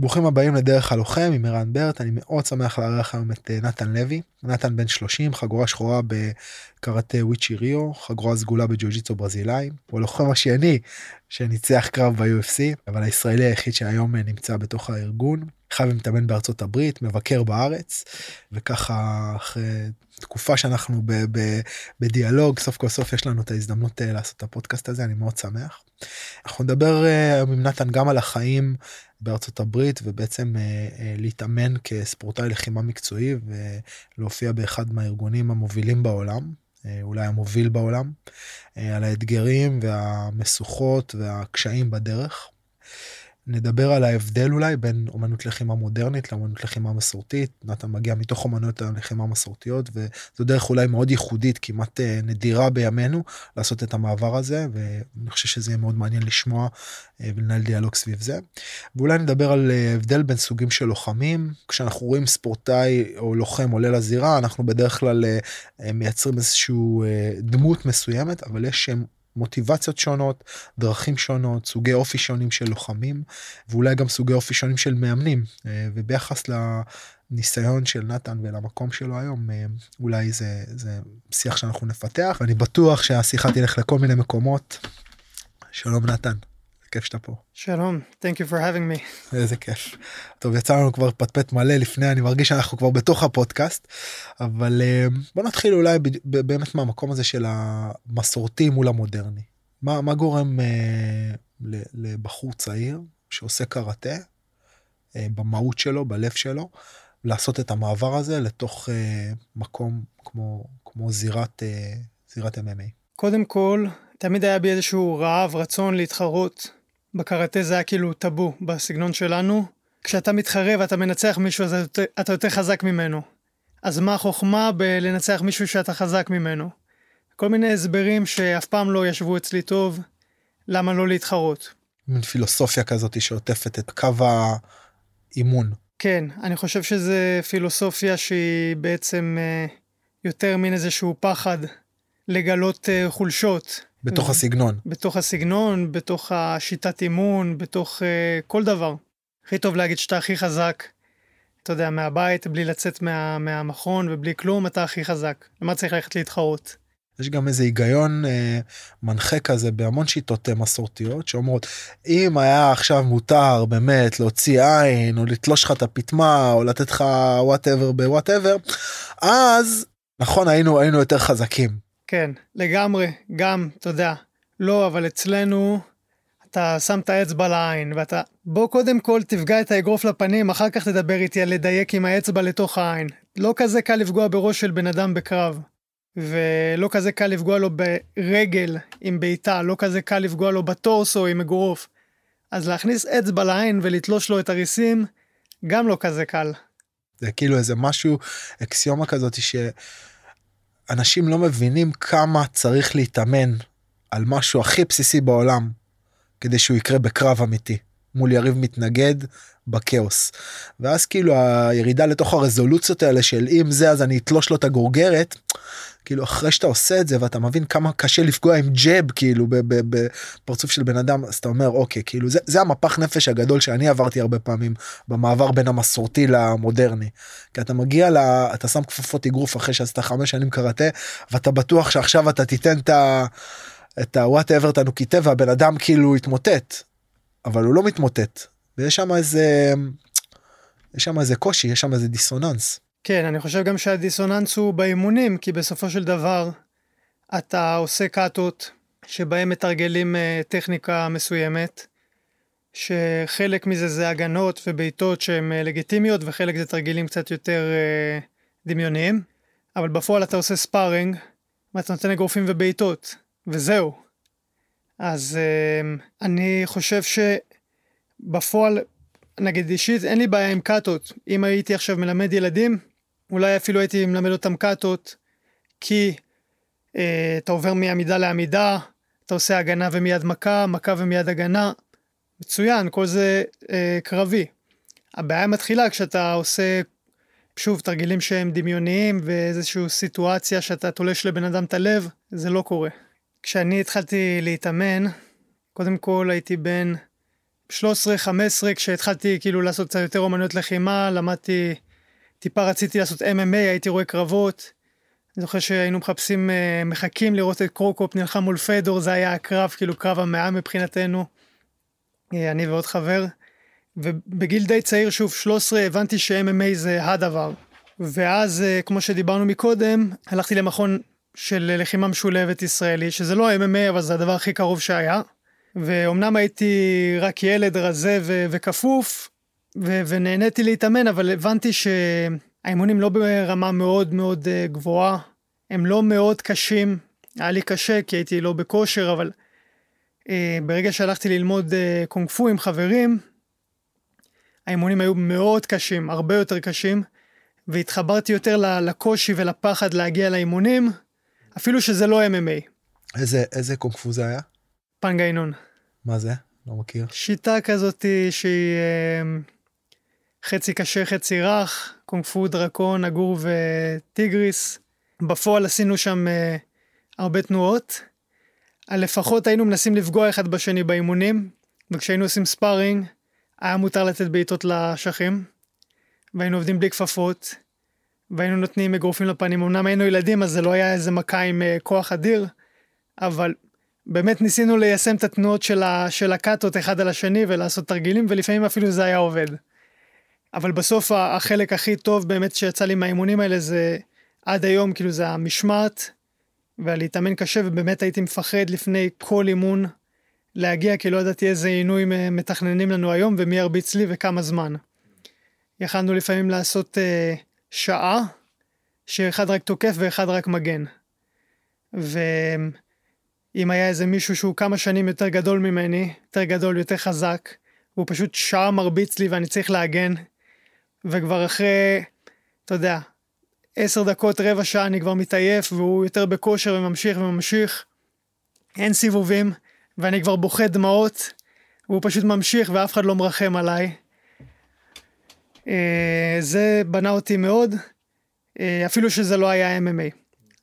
ברוכים הבאים לדרך הלוחם עם ערן ברט. אני מאוד שמח לארח היום את אה, נתן לוי. נתן בן 30 חגורה שחורה בקראטה וויצ'י ריו חגורה סגולה בג'ו-ג'יצו ברזילאי. הוא הלוחם השני שניצח קרב ב-UFC אבל הישראלי היחיד שהיום אה, נמצא בתוך הארגון חייב ומתאמן בארצות הברית מבקר בארץ וככה אחרי תקופה שאנחנו ב- ב- בדיאלוג סוף כל סוף יש לנו את ההזדמנות אה, לעשות את הפודקאסט הזה אני מאוד שמח. אנחנו נדבר היום עם נתן גם על החיים בארצות הברית ובעצם אה, אה, להתאמן כספורטאי לחימה מקצועי ולהופיע באחד מהארגונים המובילים בעולם אה, אולי המוביל בעולם על האתגרים והמשוכות והקשיים בדרך. נדבר על ההבדל אולי בין אומנות לחימה מודרנית לאומנות לחימה מסורתית. נתן מגיע מתוך אומנויות הלחימה המסורתיות וזו דרך אולי מאוד ייחודית כמעט אה, נדירה בימינו לעשות את המעבר הזה ואני חושב שזה יהיה מאוד מעניין לשמוע אה, ולנהל דיאלוג סביב זה. ואולי נדבר על אה, הבדל בין סוגים של לוחמים כשאנחנו רואים ספורטאי או לוחם עולה לזירה אנחנו בדרך כלל מייצרים איזשהו דמות מסוימת אבל יש מוטיבציות שונות, דרכים שונות, סוגי אופי שונים של לוחמים, ואולי גם סוגי אופי שונים של מאמנים. אה, וביחס לניסיון של נתן ולמקום שלו היום, אה, אולי זה, זה שיח שאנחנו נפתח, ואני בטוח שהשיחה תלך לכל מיני מקומות. שלום נתן. כיף שאתה פה. שלום, thank you for having me. איזה כיף. טוב, יצא לנו כבר פטפט מלא לפני, אני מרגיש שאנחנו כבר בתוך הפודקאסט, אבל אה, בוא נתחיל אולי באמת מהמקום הזה של המסורתי מול המודרני. מה, מה גורם אה, לבחור צעיר שעושה קראטה, אה, במהות שלו, בלב שלו, לעשות את המעבר הזה לתוך אה, מקום כמו, כמו זירת, אה, זירת MMA? קודם כל, תמיד היה בי איזשהו רעב, רצון להתחרות בקראטה זה היה כאילו טאבו בסגנון שלנו. כשאתה מתחרה ואתה מנצח מישהו אז אתה, אתה יותר חזק ממנו. אז מה החוכמה בלנצח מישהו שאתה חזק ממנו? כל מיני הסברים שאף פעם לא ישבו אצלי טוב, למה לא להתחרות. מין פילוסופיה כזאת שעוטפת את קו האימון. כן, אני חושב שזה פילוסופיה שהיא בעצם אה, יותר מין איזשהו פחד לגלות אה, חולשות. בתוך הסגנון. בתוך הסגנון, בתוך השיטת אימון, בתוך uh, כל דבר. הכי טוב להגיד שאתה הכי חזק, אתה יודע, מהבית, בלי לצאת מה, מהמכון ובלי כלום, אתה הכי חזק. למה צריך ללכת להתחרות? יש גם איזה היגיון אה, מנחה כזה בהמון שיטות אה, מסורתיות שאומרות אם היה עכשיו מותר באמת להוציא עין או לתלוש לך את הפטמה או לתת לך whatever ב whatever אז נכון היינו היינו יותר חזקים כן, לגמרי, גם, אתה יודע, לא, אבל אצלנו אתה שם את האצבע לעין, ואתה, בוא קודם כל תפגע את האגרוף לפנים, אחר כך תדבר איתי על לדייק עם האצבע לתוך העין. לא כזה קל לפגוע בראש של בן אדם בקרב, ולא כזה קל לפגוע לו ברגל עם בעיטה, לא כזה קל לפגוע לו בטורסו עם אגרוף. אז להכניס אצבע לעין ולתלוש לו את הריסים, גם לא כזה קל. זה כאילו איזה משהו, אקסיומה כזאת ש... אנשים לא מבינים כמה צריך להתאמן על משהו הכי בסיסי בעולם כדי שהוא יקרה בקרב אמיתי מול יריב מתנגד בכאוס. ואז כאילו הירידה לתוך הרזולוציות האלה של אם זה אז אני אתלוש לו את הגורגרת כאילו אחרי שאתה עושה את זה ואתה מבין כמה קשה לפגוע עם ג'ב כאילו בפרצוף של בן אדם אז אתה אומר אוקיי כאילו זה, זה המפח נפש הגדול שאני עברתי הרבה פעמים במעבר בין המסורתי למודרני. כי אתה מגיע ל... אתה שם כפפות אגרוף אחרי שעשית חמש שנים קראטה ואתה בטוח שעכשיו אתה תיתן את ה... את הוואטאבר תנוקיטה והבן אדם כאילו יתמוטט אבל הוא לא מתמוטט ויש שם איזה יש שם איזה קושי יש שם איזה דיסוננס. כן, אני חושב גם שהדיסוננס הוא באימונים, כי בסופו של דבר אתה עושה קאטות שבהם מתרגלים uh, טכניקה מסוימת, שחלק מזה זה הגנות ובעיטות שהן uh, לגיטימיות וחלק זה תרגילים קצת יותר uh, דמיוניים, אבל בפועל אתה עושה ספארינג ואתה נותן אגרופים ובעיטות, וזהו. אז uh, אני חושב שבפועל, נגיד אישית, אין לי בעיה עם קאטות. אם הייתי עכשיו מלמד ילדים, אולי אפילו הייתי מלמד אותם קאטות, כי אה, אתה עובר מעמידה לעמידה, אתה עושה הגנה ומיד מכה, מכה ומיד הגנה, מצוין, כל זה אה, קרבי. הבעיה מתחילה כשאתה עושה, שוב, תרגילים שהם דמיוניים ואיזושהי סיטואציה שאתה תולש לבן אדם את הלב, זה לא קורה. כשאני התחלתי להתאמן, קודם כל הייתי בן 13-15 כשהתחלתי כאילו לעשות קצת יותר אומנויות לחימה, למדתי, טיפה רציתי לעשות MMA, הייתי רואה קרבות. אני זוכר שהיינו מחפשים, אה, מחכים לראות את קרוקופ נלחם מול פדור, זה היה הקרב, כאילו קרב המאה מבחינתנו. אה, אני ועוד חבר. ובגיל די צעיר, שוב, 13, הבנתי ש-MMA זה הדבר. ואז, אה, כמו שדיברנו מקודם, הלכתי למכון של לחימה משולבת ישראלי, שזה לא MMA, אבל זה הדבר הכי קרוב שהיה. ואומנם הייתי רק ילד רזה ו- וכפוף, ו- ונהניתי להתאמן, אבל הבנתי שהאימונים לא ברמה מאוד מאוד אה, גבוהה, הם לא מאוד קשים. היה לי קשה כי הייתי לא בכושר, אבל אה, ברגע שהלכתי ללמוד אה, קונג פו עם חברים, האימונים היו מאוד קשים, הרבה יותר קשים, והתחברתי יותר לקושי ולפחד להגיע לאימונים, אפילו שזה לא MMA. איזה, איזה קונג פו זה היה? פנגיינון. מה זה? לא מכיר. שיטה כזאת שהיא אה, חצי קשה חצי רך, קונג פו דרקון, אגור וטיגריס. בפועל עשינו שם אה, הרבה תנועות. לפחות היינו מנסים לפגוע אחד בשני באימונים, וכשהיינו עושים ספארינג, היה מותר לתת בעיטות לאשכים, והיינו עובדים בלי כפפות, והיינו נותנים אגרופים לפנים. אמנם היינו ילדים, אז זה לא היה איזה מכה עם uh, כוח אדיר, אבל באמת ניסינו ליישם את התנועות של, ה, של הקאטות אחד על השני ולעשות תרגילים, ולפעמים אפילו זה היה עובד. אבל בסוף החלק הכי טוב באמת שיצא לי מהאימונים האלה זה עד היום, כאילו זה המשמעת, ולהתאמן קשה, ובאמת הייתי מפחד לפני כל אימון להגיע, כי לא ידעתי איזה עינוי מתכננים לנו היום ומי ירביץ לי וכמה זמן. יכלנו לפעמים לעשות uh, שעה, שאחד רק תוקף ואחד רק מגן. ואם היה איזה מישהו שהוא כמה שנים יותר גדול ממני, יותר גדול, יותר חזק, והוא פשוט שעה מרביץ לי ואני צריך להגן, וכבר אחרי, אתה יודע, עשר דקות, רבע שעה אני כבר מתעייף, והוא יותר בכושר וממשיך וממשיך. אין סיבובים, ואני כבר בוכה דמעות, והוא פשוט ממשיך ואף אחד לא מרחם עליי. אה, זה בנה אותי מאוד, אה, אפילו שזה לא היה MMA.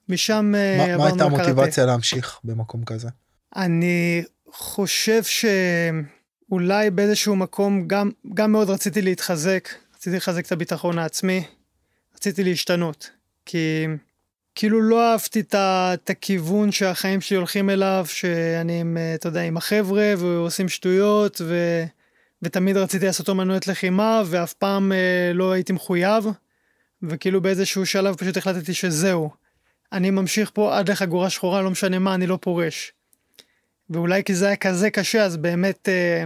משם אה, עברנו לקראטה. מה הייתה המוטיבציה להמשיך במקום כזה? אני חושב שאולי באיזשהו מקום גם, גם מאוד רציתי להתחזק, רציתי לחזק את הביטחון העצמי, רציתי להשתנות. כי כאילו לא אהבתי את הכיוון שהחיים שלי הולכים אליו, שאני עם, אתה יודע, עם החבר'ה ועושים שטויות, ו... ותמיד רציתי לעשות אומנויות לחימה, ואף פעם אה, לא הייתי מחויב, וכאילו באיזשהו שלב פשוט החלטתי שזהו. אני ממשיך פה עד לחגורה שחורה, לא משנה מה, אני לא פורש. ואולי כי זה היה כזה קשה, אז באמת אה,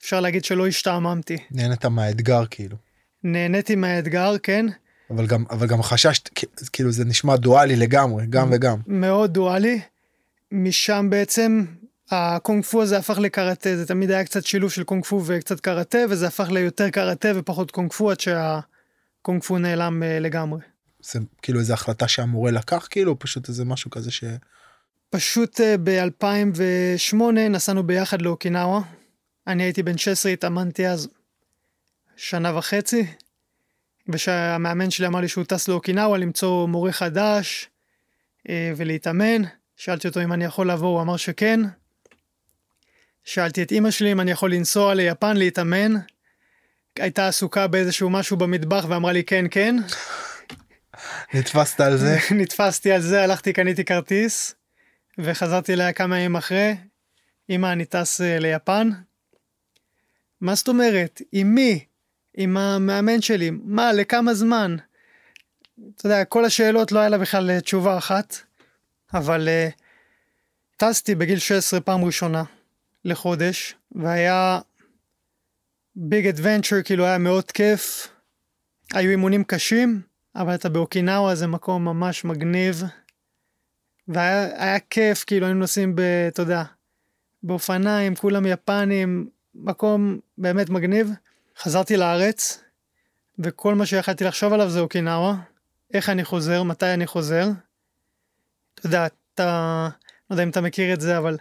אפשר להגיד שלא השתעממתי. נהנית מהאתגר כאילו. נהניתי מהאתגר, כן. אבל גם אבל גם חששת כאילו זה נשמע דואלי לגמרי גם וגם מאוד דואלי משם בעצם הקונג פו הזה הפך לקראטה זה תמיד היה קצת שילוב של קונג פו וקצת קראטה וזה הפך ליותר קראטה ופחות קונג פו עד שהקונג פו נעלם אה, לגמרי. זה כאילו איזה החלטה שהמורה לקח כאילו פשוט איזה משהו כזה ש... פשוט אה, ב-2008 נסענו ביחד לאוקינאווה. אני הייתי בן 16 התאמנתי אז שנה וחצי ושהמאמן שלי אמר לי שהוא טס לאוקינאווה למצוא מורה חדש אה, ולהתאמן. שאלתי אותו אם אני יכול לבוא, הוא אמר שכן. שאלתי את אימא שלי אם אני יכול לנסוע ליפן להתאמן. הייתה עסוקה באיזשהו משהו במטבח ואמרה לי כן כן. נתפסת על זה? נתפסתי על זה, הלכתי קניתי כרטיס וחזרתי אליה כמה ימים אחרי. אמא אני טס אה, ליפן. מה זאת אומרת? עם מי? עם המאמן שלי, מה, לכמה זמן? אתה יודע, כל השאלות לא היה לה בכלל אה, תשובה אחת, אבל uh, טסתי בגיל 16 פעם ראשונה לחודש, והיה ביג אדוונצ'ר, כאילו היה מאוד כיף. היו אימונים קשים, אבל אתה באוקינאווה זה מקום ממש מגניב. והיה כיף, כאילו היינו נוסעים ב... אתה יודע, באופניים, כולם יפנים, מקום באמת מגניב. חזרתי לארץ, וכל מה שיכלתי לחשוב עליו זה אוקינאווה, איך אני חוזר, מתי אני חוזר. אתה יודע, אתה, לא יודע אם אתה מכיר את זה, אבל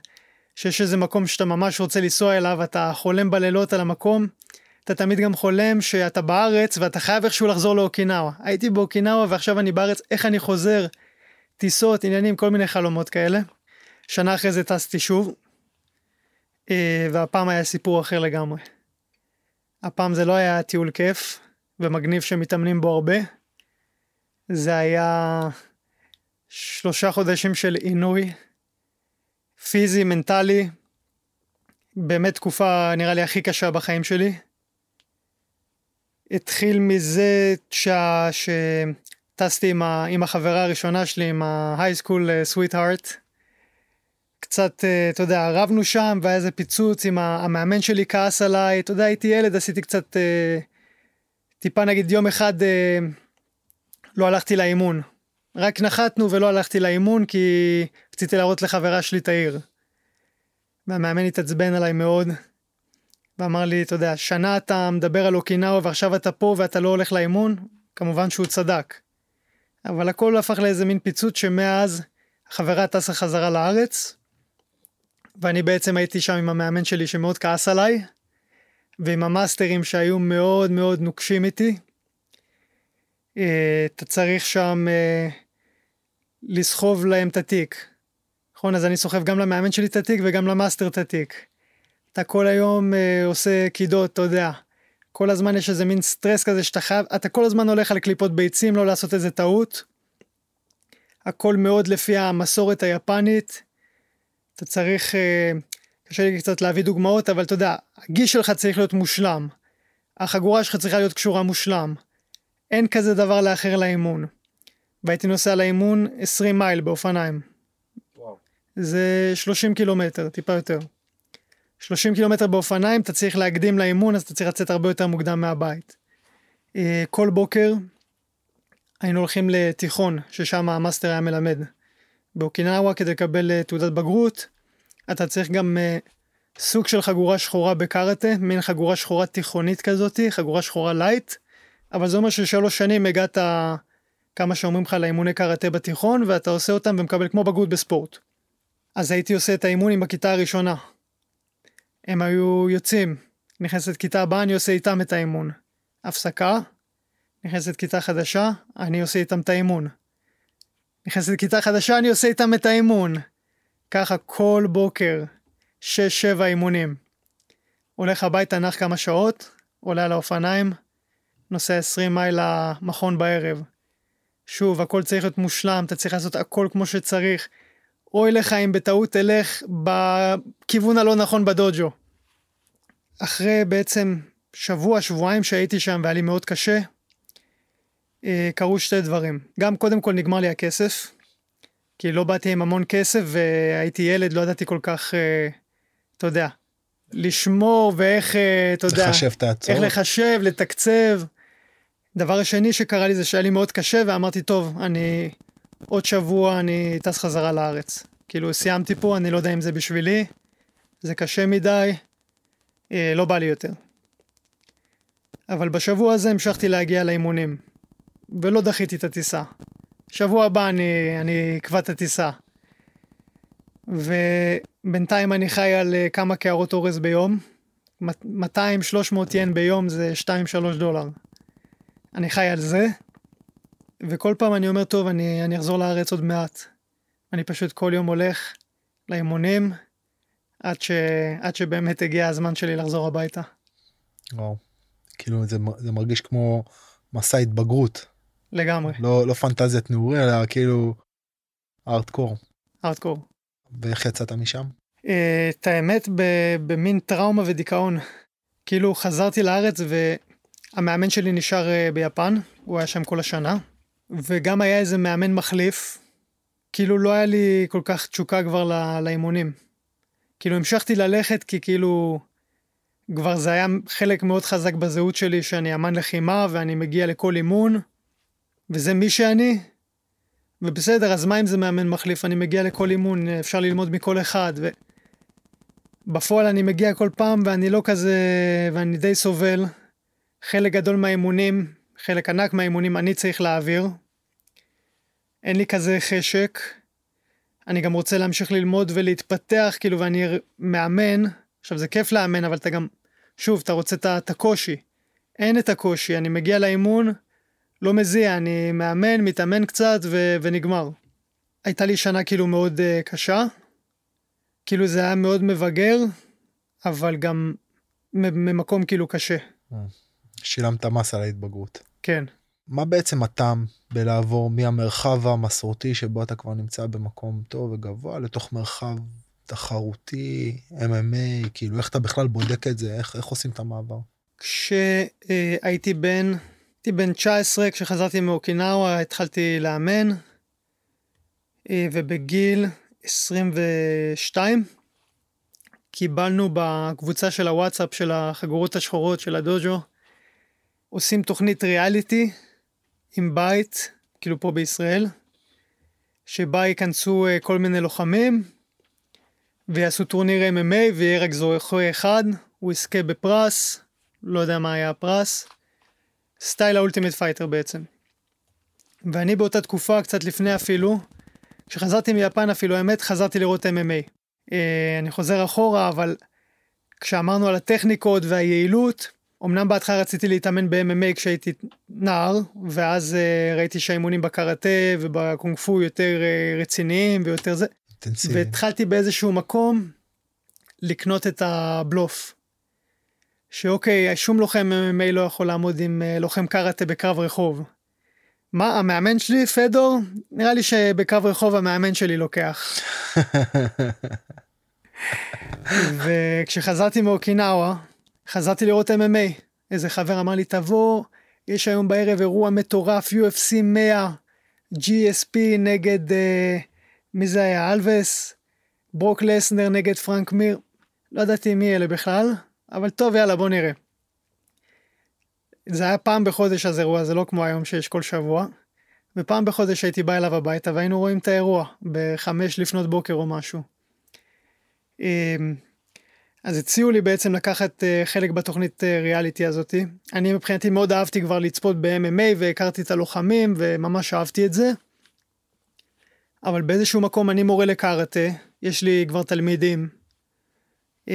שיש איזה מקום שאתה ממש רוצה lנסוע אליו, אתה חולם בלילות על המקום, אתה תמיד גם חולם שאתה בארץ ואתה חייב איכשהו לחזור לאוקינאווה. הייתי באוקינאווה ועכשיו אני בארץ, איך אני חוזר? טיסות, עניינים, כל מיני חלומות כאלה. שנה אחרי זה טסתי שוב. אה, והפעם היה סיפור אחר לגמרי. הפעם זה לא היה טיול כיף ומגניב שמתאמנים בו הרבה. זה היה שלושה חודשים של עינוי פיזי, מנטלי, באמת תקופה נראה לי הכי קשה בחיים שלי. התחיל מזה שה... שטסתי עם, ה... עם החברה הראשונה שלי, עם ה-high school sweetheart. קצת, אה, אתה יודע, רבנו שם והיה איזה פיצוץ עם המאמן שלי כעס עליי, אתה יודע, הייתי ילד, עשיתי קצת, אה, טיפה נגיד יום אחד אה, לא הלכתי לאימון. רק נחתנו ולא הלכתי לאימון כי רציתי להראות לחברה שלי את העיר. והמאמן התעצבן עליי מאוד, ואמר לי, אתה יודע, שנה אתה מדבר על אוקינאו ועכשיו אתה פה ואתה לא הולך לאימון, כמובן שהוא צדק. אבל הכל הפך לאיזה מין פיצוץ שמאז החברה טסה חזרה לארץ, ואני בעצם הייתי שם עם המאמן שלי שמאוד כעס עליי, ועם המאסטרים שהיו מאוד מאוד נוקשים איתי. אה, אתה צריך שם אה, לסחוב להם את התיק. נכון, אז אני סוחב גם למאמן שלי את התיק וגם למאסטר את התיק. אתה כל היום אה, עושה קידות, אתה יודע. כל הזמן יש איזה מין סטרס כזה שאתה חייב, אתה כל הזמן הולך על קליפות ביצים, לא לעשות איזה טעות. הכל מאוד לפי המסורת היפנית. אתה צריך, אה, קשה לי קצת להביא דוגמאות, אבל אתה יודע, הגי שלך צריך להיות מושלם. החגורה שלך צריכה להיות קשורה מושלם. אין כזה דבר לאחר לאימון. והייתי נוסע לאימון 20 מייל באופניים. וואו. זה 30 קילומטר, טיפה יותר. 30 קילומטר באופניים, אתה צריך להקדים לאימון, אז אתה צריך לצאת הרבה יותר מוקדם מהבית. אה, כל בוקר היינו הולכים לתיכון, ששם המאסטר היה מלמד. באוקינאווה כדי לקבל אה, תעודת בגרות, אתה צריך גם אה, סוג של חגורה שחורה בקראטה, מין חגורה שחורה תיכונית כזאתי, חגורה שחורה lite, אבל זה אומר ששלוש שנים הגעת כמה שאומרים לך לאימוני קראטה בתיכון, ואתה עושה אותם ומקבל כמו בגרות בספורט. אז הייתי עושה את האימונים בכיתה הראשונה. הם היו יוצאים, נכנסת כיתה הבאה, אני עושה איתם את האימון. הפסקה, נכנסת כיתה חדשה, אני עושה איתם את האימון. נכנסת כיתה חדשה, אני עושה איתם את האימון. ככה כל בוקר, 6-7 אימונים. הולך הביתה, נח כמה שעות, עולה על האופניים, נוסע 20 מייל למכון בערב. שוב, הכל צריך להיות מושלם, אתה צריך לעשות הכל כמו שצריך. אוי לך אם בטעות תלך בכיוון הלא נכון בדוג'ו. אחרי בעצם שבוע, שבועיים שהייתי שם והיה לי מאוד קשה, אה, קרו שתי דברים. גם קודם כל נגמר לי הכסף, כי לא באתי עם המון כסף והייתי ילד, לא ידעתי כל כך, אה, אתה יודע, לשמור ואיך, אה, אתה יודע, לחשב את ההצעות. איך לחשב, לתקצב. דבר השני שקרה לי זה שהיה לי מאוד קשה ואמרתי, טוב, אני עוד שבוע אני טס חזרה לארץ. כאילו סיימתי פה, אני לא יודע אם זה בשבילי, זה קשה מדי, אה, לא בא לי יותר. אבל בשבוע הזה המשכתי להגיע לאימונים, ולא דחיתי את הטיסה. שבוע הבא אני, אני אקבע את הטיסה. ובינתיים אני חי על uh, כמה קערות אורז ביום. 200-300 ין ביום זה 2-3 דולר. אני חי על זה, וכל פעם אני אומר, טוב, אני, אני אחזור לארץ עוד מעט. אני פשוט כל יום הולך לאימונים, עד, ש, עד שבאמת הגיע הזמן שלי לחזור הביתה. וואו. כאילו זה, זה מרגיש כמו מסע התבגרות. לגמרי. לא, לא פנטזיית נעורי, אלא כאילו ארטקור. ארטקור. ואיך יצאת משם? Uh, את האמת, במין טראומה ודיכאון. כאילו חזרתי לארץ והמאמן שלי נשאר uh, ביפן, הוא היה שם כל השנה, וגם היה איזה מאמן מחליף, כאילו לא היה לי כל כך תשוקה כבר לא, לאימונים. כאילו המשכתי ללכת כי כאילו כבר זה היה חלק מאוד חזק בזהות שלי שאני אמן לחימה ואני מגיע לכל אימון. וזה מי שאני, ובסדר, אז מה אם זה מאמן מחליף? אני מגיע לכל אימון, אפשר ללמוד מכל אחד, ובפועל אני מגיע כל פעם ואני לא כזה, ואני די סובל. חלק גדול מהאימונים, חלק ענק מהאימונים אני צריך להעביר. אין לי כזה חשק. אני גם רוצה להמשיך ללמוד ולהתפתח, כאילו, ואני מאמן. עכשיו, זה כיף לאמן, אבל אתה גם, שוב, אתה רוצה את הקושי. אין את הקושי, אני מגיע לאימון, לא מזיע, אני מאמן, מתאמן קצת ו- ונגמר. הייתה לי שנה כאילו מאוד uh, קשה, כאילו זה היה מאוד מבגר, אבל גם ממקום כאילו קשה. שילמת מס על ההתבגרות. כן. מה בעצם הטעם בלעבור מהמרחב המסורתי שבו אתה כבר נמצא במקום טוב וגבוה לתוך מרחב תחרותי, MMA, כאילו איך אתה בכלל בודק את זה, איך, איך עושים את המעבר? כשהייתי בן, הייתי בן 19, כשחזרתי מאוקינאווה התחלתי לאמן, אה, ובגיל 22 קיבלנו בקבוצה של הוואטסאפ של החגורות השחורות של הדוג'ו, עושים תוכנית ריאליטי עם בית, כאילו פה בישראל, שבה ייכנסו אה, כל מיני לוחמים ויעשו טורניר MMA ויהיה רק זוכה אחד, הוא יזכה בפרס, לא יודע מה היה הפרס, style ה Ultimate Fighter בעצם. ואני באותה תקופה, קצת לפני אפילו, כשחזרתי מיפן אפילו, האמת, חזרתי לראות MMA. אה, אני חוזר אחורה, אבל כשאמרנו על הטכניקות והיעילות, אמנם בהתחלה רציתי להתאמן ב-MMA כשהייתי נער, ואז uh, ראיתי שהאימונים בקראטה ובקונג פו יותר uh, רציניים ויותר זה. אינטנסיבי. והתחלתי באיזשהו מקום לקנות את הבלוף. שאוקיי, שום לוחם MMA לא יכול לעמוד עם uh, לוחם קראטה בקרב רחוב. מה, המאמן שלי, פדור? נראה לי שבקרב רחוב המאמן שלי לוקח. וכשחזרתי מאוקינאווה, חזרתי לראות MMA. איזה חבר אמר לי, תבוא, יש היום בערב אירוע מטורף, UFC 100, GSP נגד, uh, מי זה היה? אלווס, ברוק לסנר נגד פרנק מיר. לא ידעתי מי אלה בכלל, אבל טוב, יאללה, בוא נראה. זה היה פעם בחודש אז אירוע, זה לא כמו היום שיש כל שבוע. ופעם בחודש הייתי בא אליו הביתה והיינו רואים את האירוע בחמש לפנות בוקר או משהו. אז הציעו לי בעצם לקחת אה, חלק בתוכנית אה, ריאליטי הזאתי. אני מבחינתי מאוד אהבתי כבר לצפות ב-MMA והכרתי את הלוחמים וממש אהבתי את זה. אבל באיזשהו מקום אני מורה לקארטה, יש לי כבר תלמידים. אמ,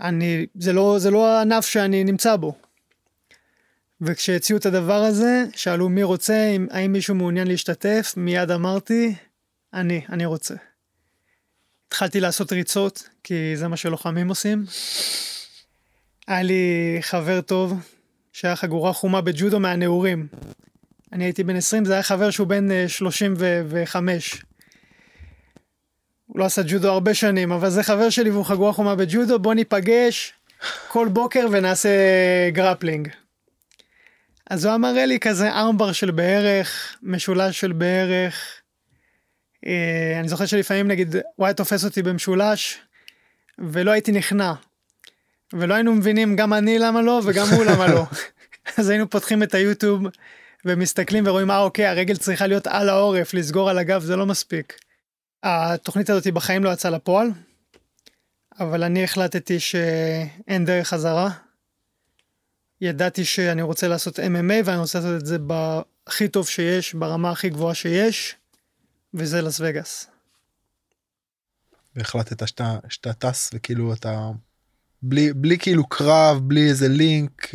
אני, זה לא, זה לא הענף שאני נמצא בו. וכשהציעו את הדבר הזה, שאלו מי רוצה, האם מישהו מעוניין להשתתף, מיד אמרתי, אני, אני רוצה. התחלתי לעשות ריצות, כי זה מה שלוחמים עושים. היה לי חבר טוב, שהיה חגורה חומה בג'ודו מהנעורים. אני הייתי בן 20, זה היה חבר שהוא בן 35. אה, הוא לא עשה ג'ודו הרבה שנים, אבל זה חבר שלי והוא חגורה חומה בג'ודו, בוא ניפגש כל בוקר ונעשה grappling. אז הוא אמר לי כזה armbar של בערך, משולש של בערך, אה, אני זוכר שלפעמים נגיד הוא היה תופס אותי במשולש ולא הייתי נכנע. ולא היינו מבינים גם אני למה לא וגם הוא למה לא. אז היינו פותחים את היוטיוב ומסתכלים ורואים אה אוקיי הרגל צריכה להיות על העורף לסגור על הגב זה לא מספיק. התוכנית הזאת בחיים לא יצאה לפועל אבל אני החלטתי שאין דרך חזרה. ידעתי שאני רוצה לעשות MMA ואני רוצה לעשות את זה הכי טוב שיש ברמה הכי גבוהה שיש. וזה לס וגאס. והחלטת שאתה, שאתה טס וכאילו אתה בלי, בלי כאילו קרב, בלי איזה לינק.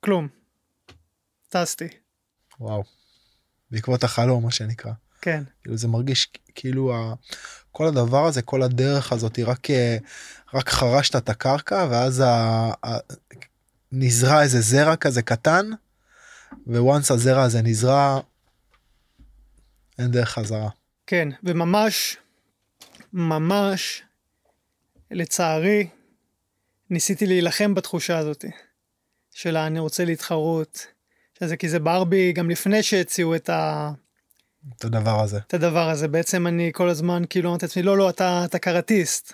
כלום. טסתי. וואו. בעקבות החלום מה שנקרא. כן. כאילו זה מרגיש כאילו ה... כל הדבר הזה כל הדרך הזאת היא רק רק חרשת את הקרקע ואז ה... ה... נזרע איזה זרע כזה קטן וואנס הזרע הזה נזרע אין דרך חזרה. כן, וממש, ממש, לצערי, ניסיתי להילחם בתחושה הזאת, של אני רוצה להתחרות, שזה כי זה בער בי גם לפני שהציעו את ה... את הדבר הזה. את הדבר הזה, בעצם אני כל הזמן כאילו אמרתי לעצמי, לא, לא, אתה, אתה קראטיסט.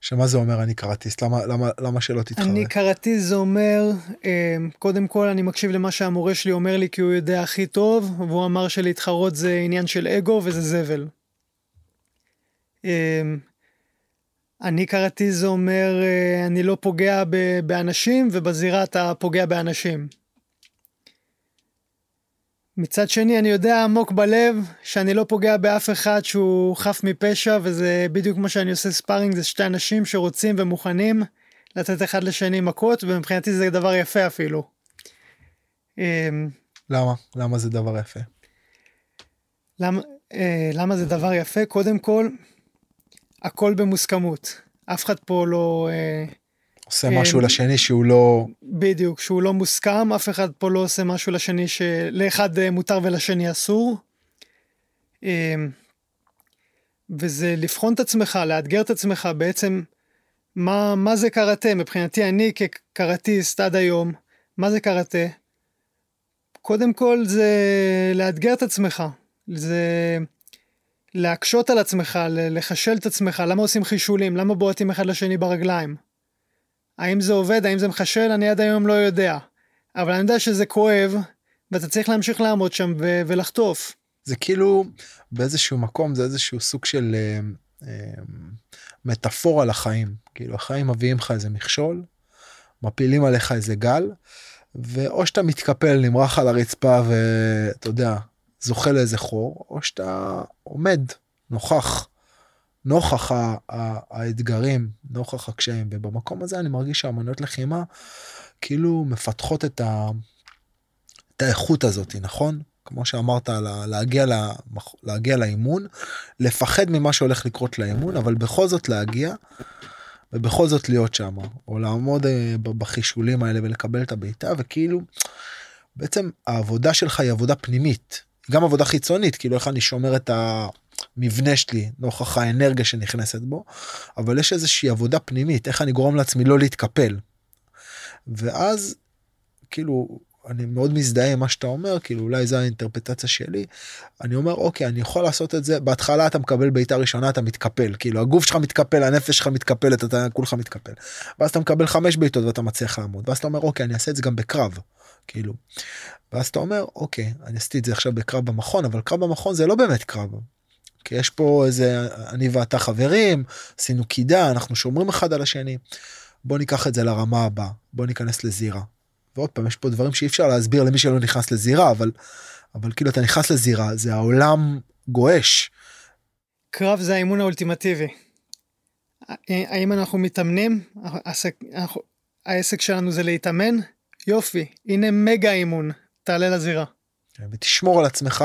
שמה זה אומר אני קראטיסט? למה, למה, למה שלא תתחרה? אני קראטיסט זה אומר, אה, קודם כל אני מקשיב למה שהמורה שלי אומר לי כי הוא יודע הכי טוב, והוא אמר שלהתחרות זה עניין של אגו וזה זבל. אה, אני קראטיסט זה אומר, אה, אני לא פוגע באנשים ובזירה אתה פוגע באנשים. מצד שני אני יודע עמוק בלב שאני לא פוגע באף אחד שהוא חף מפשע וזה בדיוק מה שאני עושה ספארינג זה שתי אנשים שרוצים ומוכנים לתת אחד לשני מכות ומבחינתי זה דבר יפה אפילו. אמ, למה? למה זה דבר יפה? למה, אה, למה זה דבר יפה? קודם כל, הכל במוסכמות. אף אחד פה לא... אה, עושה משהו לשני שהוא לא... בדיוק, שהוא לא מוסכם, אף אחד פה לא עושה משהו לשני שלאחד אה, מותר ולשני אסור. אה, וזה לבחון את עצמך, לאתגר את עצמך בעצם, מה, מה זה קראטה? מבחינתי, אני כקראטיסט עד היום, מה זה קראטה? קודם כל זה לאתגר את עצמך, זה להקשות על עצמך, לחשל את עצמך, למה עושים חישולים, למה בועטים אחד לשני ברגליים. האם זה עובד, האם זה מחשל, אני עד היום לא יודע. אבל אני יודע שזה כואב, ואתה צריך להמשיך לעמוד שם ו- ולחטוף. זה כאילו באיזשהו מקום זה איזשהו סוג של אה, אה, מטאפורה לחיים כאילו החיים מביאים לך איזה מכשול מפילים עליך איזה גל ואו שאתה מתקפל נמרח על הרצפה ואתה יודע זוכה לאיזה חור או שאתה עומד נוכח נוכח האתגרים נוכח הקשיים ובמקום הזה אני מרגיש שהאמנויות לחימה כאילו מפתחות את, ה, את האיכות הזאת נכון? כמו שאמרת, להגיע, להגיע לאימון, לפחד ממה שהולך לקרות לאימון, אבל בכל זאת להגיע, ובכל זאת להיות שם, או לעמוד אה, בחישולים האלה ולקבל את הבעיטה, וכאילו, בעצם העבודה שלך היא עבודה פנימית, גם עבודה חיצונית, כאילו איך אני שומר את המבנה שלי נוכח האנרגיה שנכנסת בו, אבל יש איזושהי עבודה פנימית, איך אני גורם לעצמי לא להתקפל. ואז, כאילו, אני מאוד מזדהה עם מה שאתה אומר כאילו אולי זו האינטרפטציה שלי. אני אומר אוקיי אני יכול לעשות את זה. בהתחלה אתה מקבל בעיטה ראשונה אתה מתקפל. כאילו הגוף שלך מתקפל הנפש שלך מתקפלת אתה כולך מתקפל. ואז אתה מקבל חמש בעיטות ואתה מצליח לעמוד. ואז אתה אומר אוקיי אני אעשה את זה גם בקרב. כאילו. ואז אתה אומר אוקיי אני עשיתי את זה עכשיו בקרב במכון אבל קרב במכון זה לא באמת קרב. כי יש פה איזה אני ואתה חברים עשינו קידה אנחנו שומרים אחד על השני. בוא ניקח את זה לרמה הבאה בוא ניכנס לזירה ועוד פעם יש פה דברים שאי אפשר להסביר למי שלא נכנס לזירה אבל אבל כאילו אתה נכנס לזירה זה העולם גועש. קרב זה האימון האולטימטיבי. האם אנחנו מתאמנים העסק, העסק שלנו זה להתאמן יופי הנה מגה אימון תעלה לזירה. כן, ותשמור על עצמך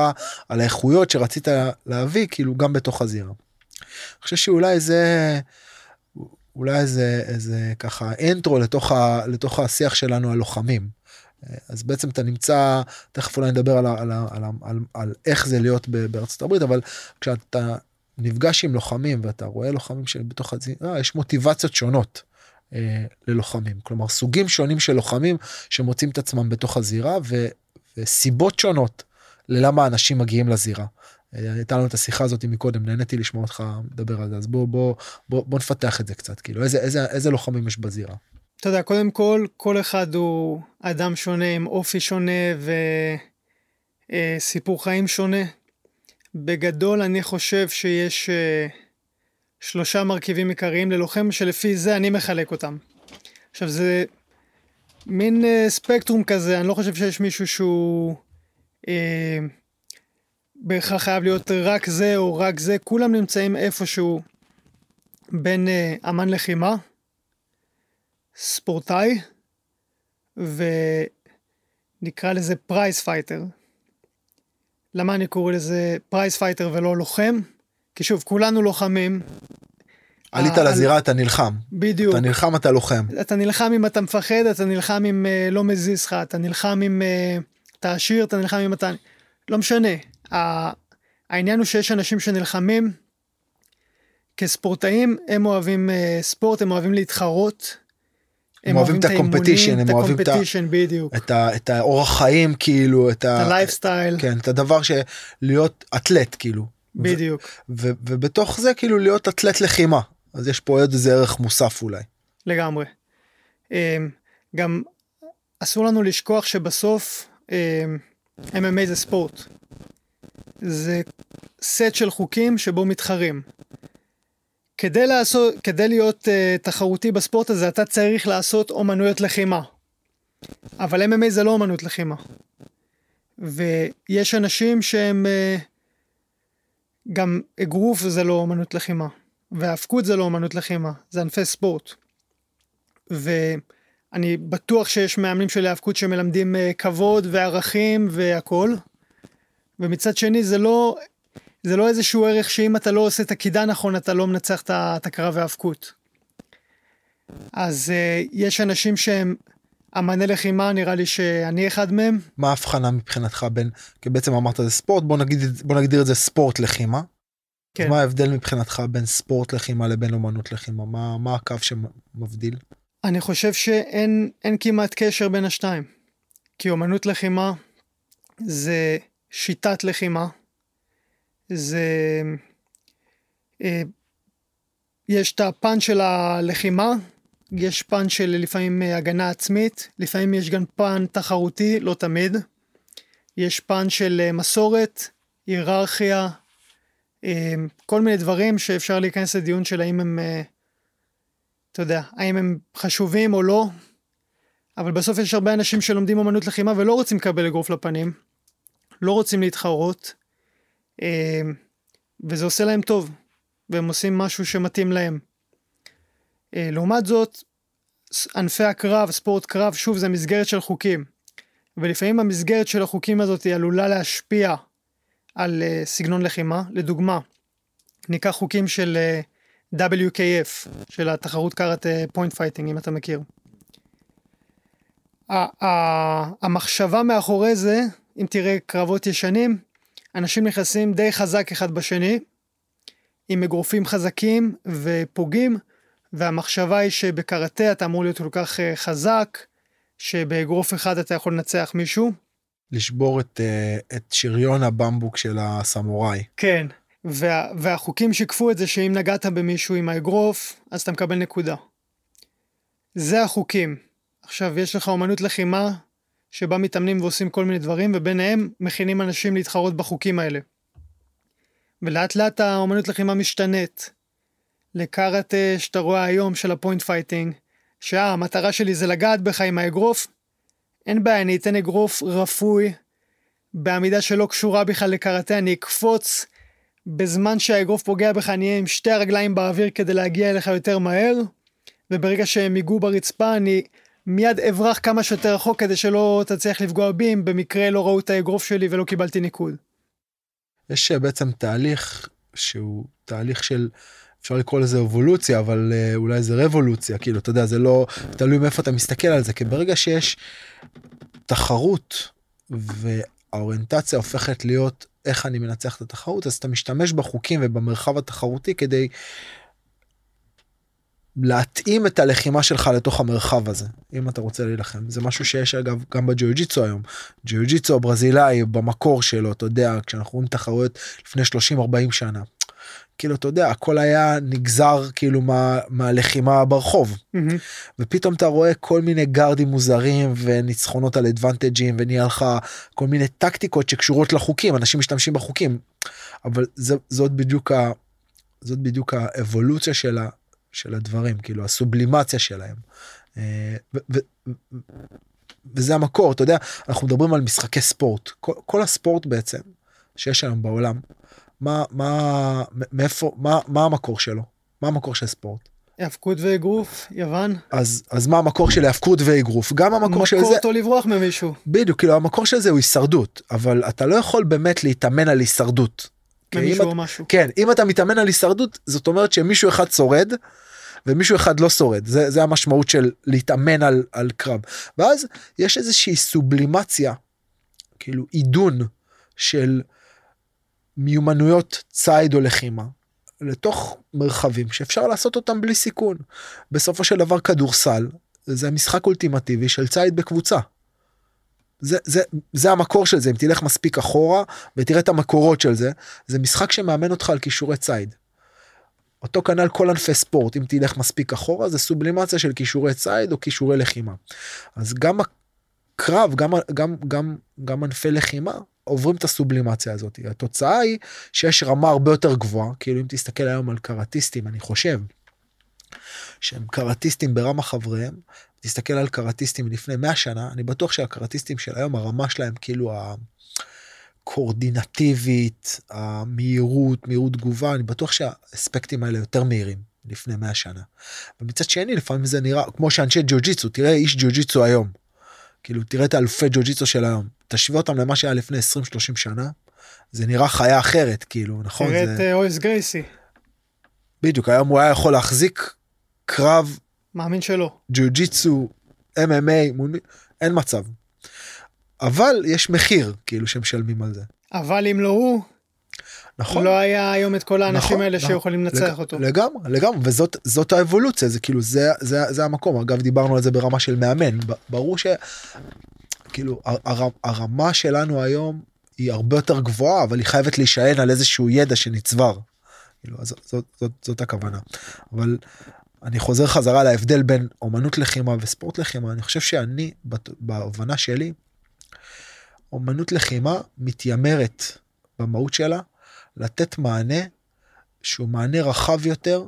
על האיכויות שרצית להביא כאילו גם בתוך הזירה. אני חושב שאולי זה אולי איזה איזה ככה אנטרו לתוך ה, לתוך השיח שלנו על לוחמים. אז בעצם אתה נמצא תכף אולי נדבר על, על, על, על, על, על איך זה להיות בארצות הברית אבל כשאתה נפגש עם לוחמים ואתה רואה לוחמים שבתוך הזירה יש מוטיבציות שונות אה, ללוחמים כלומר סוגים שונים של לוחמים שמוצאים את עצמם בתוך הזירה ו, וסיבות שונות ללמה אנשים מגיעים לזירה. הייתה לנו את השיחה הזאת מקודם נהניתי לשמוע אותך מדבר על זה אז בוא בוא בוא, בוא נפתח את זה קצת כאילו איזה איזה איזה לוחמים יש בזירה. אתה יודע קודם כל כל אחד הוא אדם שונה עם אופי שונה וסיפור אה, חיים שונה. בגדול אני חושב שיש אה, שלושה מרכיבים עיקריים ללוחם שלפי זה אני מחלק אותם. עכשיו זה מין אה, ספקטרום כזה אני לא חושב שיש מישהו שהוא. אה, בהכרח חייב להיות רק זה או רק זה, כולם נמצאים איפשהו בין uh, אמן לחימה, ספורטאי, ונקרא לזה prize fighter. למה אני קורא לזה prize fighter ולא לוחם? כי שוב, כולנו לוחמים. עלית לזירה, אתה נלחם. בדיוק. אתה נלחם, אתה לוחם. אתה נלחם אם אתה מפחד, אתה נלחם אם אה, לא מזיז לך, אתה נלחם אם אה, אתה עשיר, אתה נלחם אם אתה... לא משנה. העניין הוא שיש אנשים שנלחמים כספורטאים, הם אוהבים אה, ספורט, הם אוהבים להתחרות. הם אוהבים את הקומפטישן, הם אוהבים את הקומפטישן, בדיוק. את, ה, את האורח חיים, כאילו, את הלייפסטייל. כן, את הדבר של להיות אתלט, כאילו. בדיוק. ו, ו, ובתוך זה, כאילו, להיות אתלט לחימה. אז יש פה עוד איזה ערך מוסף אולי. לגמרי. אמ, גם אסור לנו לשכוח שבסוף אמ, MMA זה ספורט. זה סט של חוקים שבו מתחרים. כדי, לעשות, כדי להיות uh, תחרותי בספורט הזה אתה צריך לעשות אומנויות לחימה. אבל MMA זה לא אומנות לחימה. ויש אנשים שהם uh, גם אגרוף זה לא אומנות לחימה. והאבקות זה לא אומנות לחימה, זה ענפי ספורט. ואני בטוח שיש מאמנים של האבקות שמלמדים uh, כבוד וערכים והכל. ומצד שני זה לא, זה לא איזשהו ערך שאם אתה לא עושה את הקידה נכון אתה לא מנצח את הקרב והאבקות. אז uh, יש אנשים שהם אמני לחימה, נראה לי שאני אחד מהם. מה ההבחנה מבחינתך בין, כי בעצם אמרת זה ספורט, בוא, נגיד, בוא נגדיר את זה ספורט לחימה. כן. מה ההבדל מבחינתך בין ספורט לחימה לבין אומנות לחימה? מה, מה הקו שמבדיל? אני חושב שאין כמעט קשר בין השתיים. כי אומנות לחימה זה שיטת לחימה, זה... אה, יש את הפן של הלחימה, יש פן של לפעמים הגנה עצמית, לפעמים יש גם פן תחרותי, לא תמיד. יש פן של אה, מסורת, היררכיה, אה, כל מיני דברים שאפשר להיכנס לדיון של האם הם, אה, אתה יודע, האם הם חשובים או לא, אבל בסוף יש הרבה אנשים שלומדים אמנות לחימה ולא רוצים לקבל אגרוף לפנים, לא רוצים להתחרות, וזה עושה להם טוב, והם עושים משהו שמתאים להם. אה, לעומת זאת, ענפי הקרב, ספורט קרב, שוב, זה מסגרת של חוקים. ולפעמים המסגרת של החוקים הזאת היא עלולה להשפיע על uh, סגנון לחימה. לדוגמה, ניקח חוקים של אה, WKF, של התחרות קראטה point fighting, אם אתה מכיר. המחשבה מאחורי זה, אם תראה קרבות ישנים, אנשים נכנסים די חזק אחד בשני, עם אגרופים חזקים ופוגעים, והמחשבה היא שבקראטה אתה אמור להיות כל כך אה, חזק, שבאגרוף אחד אתה יכול לנצח מישהו. לשבור את, אה, את שריון הבמבוק של הסמוראי. כן, וה, והחוקים שיקפו את זה שאם נגעת במישהו עם האגרוף, אז אתה מקבל נקודה. זה החוקים. עכשיו, יש לך אומנות לחימה, שבה מתאמנים ועושים כל מיני דברים, וביניהם מכינים אנשים להתחרות בחוקים האלה. ולאט לאט האומנות לחימה משתנית. לקארטה שאתה רואה היום של ה point fighting, שהמטרה שלי זה לגעת בך עם האגרוף, אין בעיה, אני אתן אגרוף רפוי, בעמידה שלא קשורה בכלל לקראטה, אני אקפוץ, בזמן שהאגרוף פוגע בך אני אהיה עם שתי הרגליים באוויר כדי להגיע אליך יותר מהר, וברגע שהם ייגעו ברצפה אני מיד אברח כמה שיותר רחוק כדי שלא תצליח לפגוע בי אם במקרה לא ראו את האגרוף שלי ולא קיבלתי ניקוד. יש בעצם תהליך שהוא תהליך של אפשר לקרוא לזה אבולוציה אבל uh, אולי זה רבולוציה כאילו אתה יודע זה לא תלוי מאיפה אתה מסתכל על זה כי ברגע שיש תחרות והאוריינטציה הופכת להיות איך אני מנצח את התחרות אז אתה משתמש בחוקים ובמרחב התחרותי כדי להתאים את הלחימה שלך לתוך המרחב הזה אם אתה רוצה להילחם. זה משהו שיש אגב גם בג'יוג'יצו היום. ג'יוג'יצו הברזילאי במקור שלו אתה יודע כשאנחנו רואים תחרויות לפני 30 40 שנה כאילו אתה יודע הכל היה נגזר כאילו מה, מהלחימה ברחוב mm-hmm. ופתאום אתה רואה כל מיני גארדים מוזרים וניצחונות על אדוונטג'ים ונהיה לך כל מיני טקטיקות שקשורות לחוקים אנשים משתמשים בחוקים אבל זה, זאת בדיוק ה, זאת בדיוק האבולוציה של, ה, של הדברים כאילו הסובלימציה שלהם. אה, ו, ו, וזה המקור אתה יודע אנחנו מדברים על משחקי ספורט כל, כל הספורט בעצם שיש היום בעולם מה מה מאיפה מה מה המקור שלו? מה המקור של ספורט. היאבקות ואגרוף יוון. אז אז מה המקור של היאבקות ואגרוף? גם המקור של זה מקור אותו לברוח ממישהו. בדיוק כאילו המקור של זה הוא הישרדות אבל אתה לא יכול באמת להתאמן על הישרדות. ממישהו או משהו. כן אם אתה מתאמן על הישרדות זאת אומרת שמישהו אחד שורד ומישהו אחד לא שורד. זה זה המשמעות של להתאמן על על קרב. ואז יש איזושהי סובלימציה כאילו עידון של מיומנויות ציד או לחימה לתוך מרחבים שאפשר לעשות אותם בלי סיכון. בסופו של דבר כדורסל זה משחק אולטימטיבי של ציד בקבוצה. זה, זה, זה המקור של זה אם תלך מספיק אחורה ותראה את המקורות של זה זה משחק שמאמן אותך על כישורי ציד. אותו כנ"ל כל ענפי ספורט אם תלך מספיק אחורה זה סובלימציה של כישורי ציד או כישורי לחימה. אז גם הקרב גם גם גם גם ענפי לחימה עוברים את הסובלימציה הזאת התוצאה היא שיש רמה הרבה יותר גבוהה כאילו אם תסתכל היום על קראטיסטים אני חושב. שהם קראטיסטים ברמה חבריהם תסתכל על קראטיסטים לפני 100 שנה אני בטוח שהקראטיסטים של היום הרמה שלהם כאילו הקורדינטיבית המהירות מהירות תגובה אני בטוח שהאספקטים האלה יותר מהירים לפני 100 שנה. ומצד שני לפעמים זה נראה כמו שאנשי ג'ו ג'יצו תראה איש ג'ו ג'יצו היום. כאילו תראה את האלופי ג'ו ג'יצו של היום תשווה אותם למה שהיה לפני 20-30 שנה זה נראה חיה אחרת כאילו נכון תראה את אה, אויס גרייסי. בדיוק היום הוא היה יכול להחזיק קרב מאמין שלא. ג'ו ג'יצו, MMA, מול אין מצב. אבל יש מחיר כאילו שמשלמים על זה. אבל אם לא הוא, נכון? לא היה היום את כל האנשים נכון, האלה נכון. שיכולים לנצח לג- אותו. לגמרי, לגמרי, וזאת זאת האבולוציה, זה כאילו, זה, זה, זה המקום. אגב, דיברנו על זה ברמה של מאמן. ברור ש... כאילו, הר, הר, הרמה שלנו היום היא הרבה יותר גבוהה, אבל היא חייבת להישען על איזשהו ידע שנצבר. כאילו, אז זאת, זאת, זאת, זאת הכוונה. אבל אני חוזר חזרה להבדל בין אומנות לחימה וספורט לחימה, אני חושב שאני, בהבנה שלי, אומנות לחימה מתיימרת במהות שלה לתת מענה שהוא מענה רחב יותר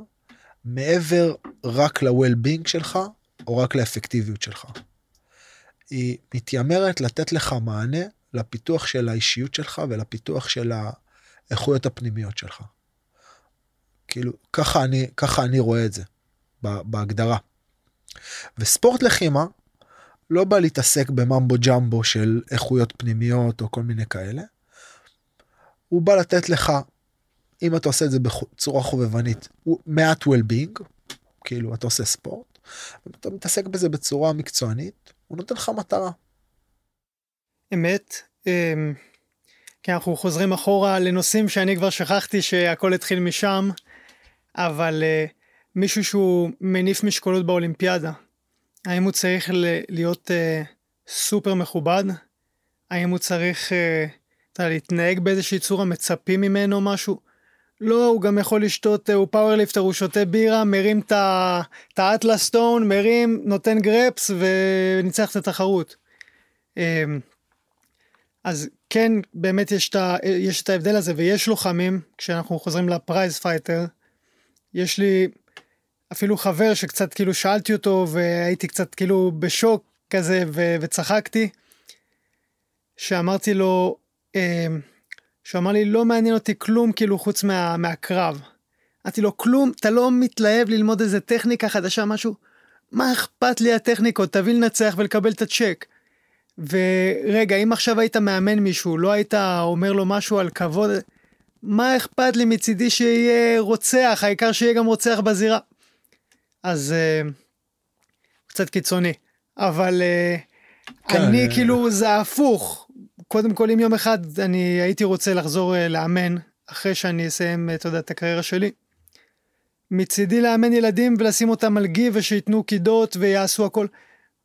מעבר רק ל-well-being שלך או רק לאפקטיביות שלך. היא מתיימרת לתת לך מענה לפיתוח של האישיות שלך ולפיתוח של האיכויות הפנימיות שלך. כאילו, ככה אני, ככה אני רואה את זה בהגדרה. וספורט לחימה לא בא להתעסק בממבו ג'מבו של איכויות פנימיות או כל מיני כאלה. הוא בא לתת לך, אם אתה עושה את זה בצורה חובבנית, הוא מעט well-being, כאילו אתה עושה ספורט, ואתה מתעסק בזה בצורה מקצוענית, הוא נותן לך מטרה. אמת. אמ, כי אנחנו חוזרים אחורה לנושאים שאני כבר שכחתי שהכל התחיל משם, אבל אה, מישהו שהוא מניף משקולות באולימפיאדה, האם הוא צריך להיות אה, סופר מכובד? האם הוא צריך אתה יודע, להתנהג באיזושהי צורה מצפים ממנו משהו? לא, הוא גם יכול לשתות, אה, הוא powerlifter, הוא שותה בירה, מרים את ה- את ה Atlas stone, מרים, נותן גרפס וניצח את התחרות. אמ, אז כן, באמת יש את, ה, יש את ההבדל הזה, ויש לוחמים, כשאנחנו חוזרים ל prize fighter, יש לי אפילו חבר שקצת כאילו שאלתי אותו, והייתי קצת כאילו בשוק כזה, ו, וצחקתי, שאמרתי לו, שהוא אמר לי, לא מעניין אותי כלום כאילו חוץ מה, מהקרב. אמרתי לו, כלום, אתה לא מתלהב ללמוד איזה טכניקה חדשה, משהו? מה אכפת לי הטכניקות, תביא לנצח ולקבל את הצ'ק. ורגע, אם עכשיו היית מאמן מישהו, לא היית אומר לו משהו על כבוד, מה אכפת לי מצידי שיהיה רוצח, העיקר שיהיה גם רוצח בזירה. אז uh, קצת קיצוני, אבל uh, כן, אני אה. כאילו, זה הפוך. קודם כל, אם יום אחד אני הייתי רוצה לחזור uh, לאמן, אחרי שאני אסיים, uh, אתה יודע, את הקריירה שלי, מצידי לאמן ילדים ולשים אותם על גי ושייתנו קידות ויעשו הכל.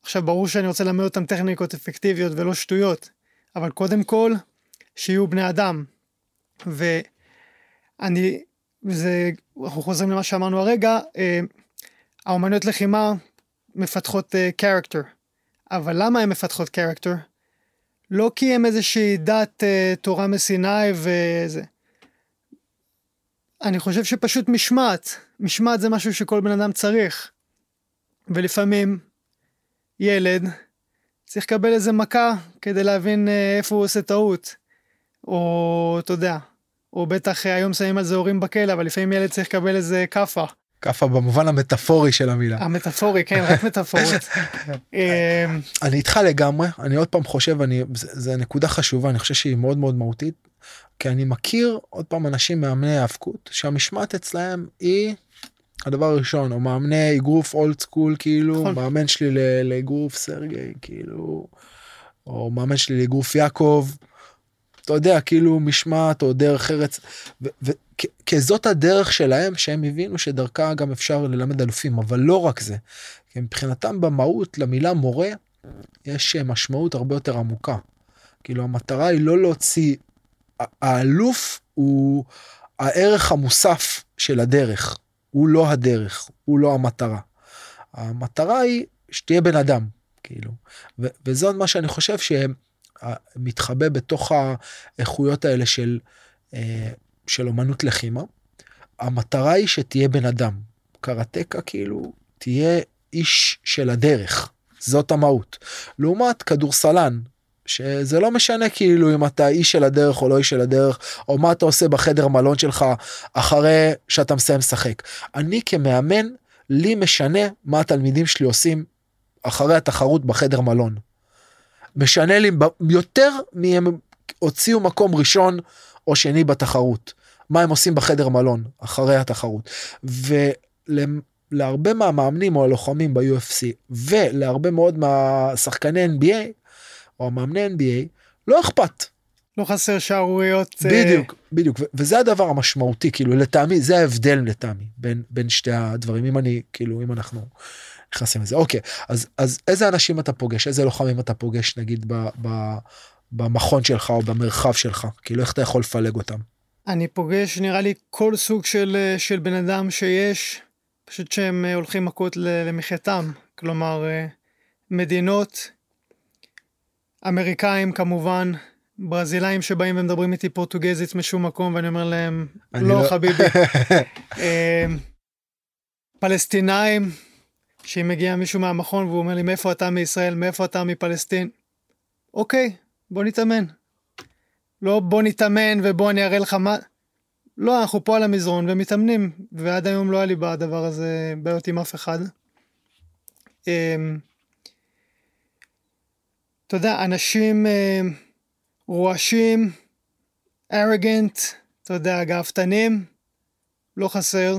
עכשיו ברור שאני רוצה ללמד אותם טכניקות אפקטיביות ולא שטויות, אבל קודם כל שיהיו בני אדם. ואני, זה, אנחנו חוזרים למה שאמרנו הרגע, אה, האומנויות לחימה מפתחות קרקטר, אבל למה הן מפתחות קרקטר? לא כי הם איזושהי דת אה, תורה מסיני וזה. אני חושב שפשוט משמעת, משמעת זה משהו שכל בן אדם צריך. ולפעמים ילד צריך לקבל איזה מכה כדי להבין אה, איפה הוא עושה טעות. או אתה יודע, או בטח אה, היום שמים על זה הורים בכלא, אבל לפעמים ילד צריך לקבל איזה כאפה. כאפה במובן המטאפורי של המילה. המטאפורי, כן, רק מטאפורית. אה, אני איתך לגמרי, אני עוד פעם חושב, אני, זה, זה נקודה חשובה, אני חושב שהיא מאוד מאוד מהותית, כי אני מכיר עוד פעם אנשים מאמני האבקות, שהמשמעת אצלהם היא הדבר הראשון, או מאמני אגרוף אולד סקול, כאילו, נכון. מאמן שלי לאגרוף סרגי, כאילו, או מאמן שלי לאגרוף יעקב, אתה יודע, כאילו משמעת או דרך ארץ, כי זאת הדרך שלהם, שהם הבינו שדרכה גם אפשר ללמד אלופים, אבל לא רק זה, מבחינתם במהות למילה מורה, יש משמעות הרבה יותר עמוקה. כאילו המטרה היא לא להוציא, האלוף הוא הערך המוסף של הדרך, הוא לא הדרך, הוא לא המטרה. המטרה היא שתהיה בן אדם, כאילו, ו- וזאת מה שאני חושב שמתחבא בתוך האיכויות האלה של, אה, של אומנות לחימה. המטרה היא שתהיה בן אדם. קראטקה כאילו תהיה איש של הדרך, זאת המהות. לעומת כדורסלן, שזה לא משנה כאילו אם אתה איש של הדרך או לא איש של הדרך, או מה אתה עושה בחדר מלון שלך אחרי שאתה מסיים לשחק. אני כמאמן, לי משנה מה התלמידים שלי עושים אחרי התחרות בחדר מלון. משנה לי יותר מהם הוציאו מקום ראשון או שני בתחרות. מה הם עושים בחדר מלון אחרי התחרות. להרבה מהמאמנים או הלוחמים ב-UFC ולהרבה מאוד מהשחקני NBA או המאמני NBA לא אכפת. לא חסר שערוריות. אה, בדיוק, בדיוק, ו- וזה הדבר המשמעותי, כאילו לטעמי, זה ההבדל לטעמי בין, בין שתי הדברים, אם אני, כאילו, אם אנחנו נכנסים לזה. אוקיי, אז, אז איזה אנשים אתה פוגש, איזה לוחמים אתה פוגש, נגיד, ב, ב, במכון שלך או במרחב שלך, כאילו, איך אתה יכול לפלג אותם? אני פוגש, נראה לי, כל סוג של, אה, של בן אדם שיש, פשוט שהם אה, הולכים מכות למחייתם. כלומר, מדינות, אמריקאים כמובן, ברזילאים שבאים ומדברים איתי פורטוגזית משום מקום ואני אומר להם לא, לא חביבי. פלסטינאים שאם מגיע מישהו מהמכון והוא אומר לי מאיפה אתה מישראל מאיפה אתה מפלסטין. אוקיי בוא נתאמן. לא בוא נתאמן ובוא אני אראה לך מה. לא אנחנו פה על המזרון ומתאמנים ועד היום לא היה לי בדבר הזה בעיות עם אף אחד. אמ, אתה יודע אנשים. אמ, רועשים, ארגנט, אתה יודע, גאוותנים, לא חסר.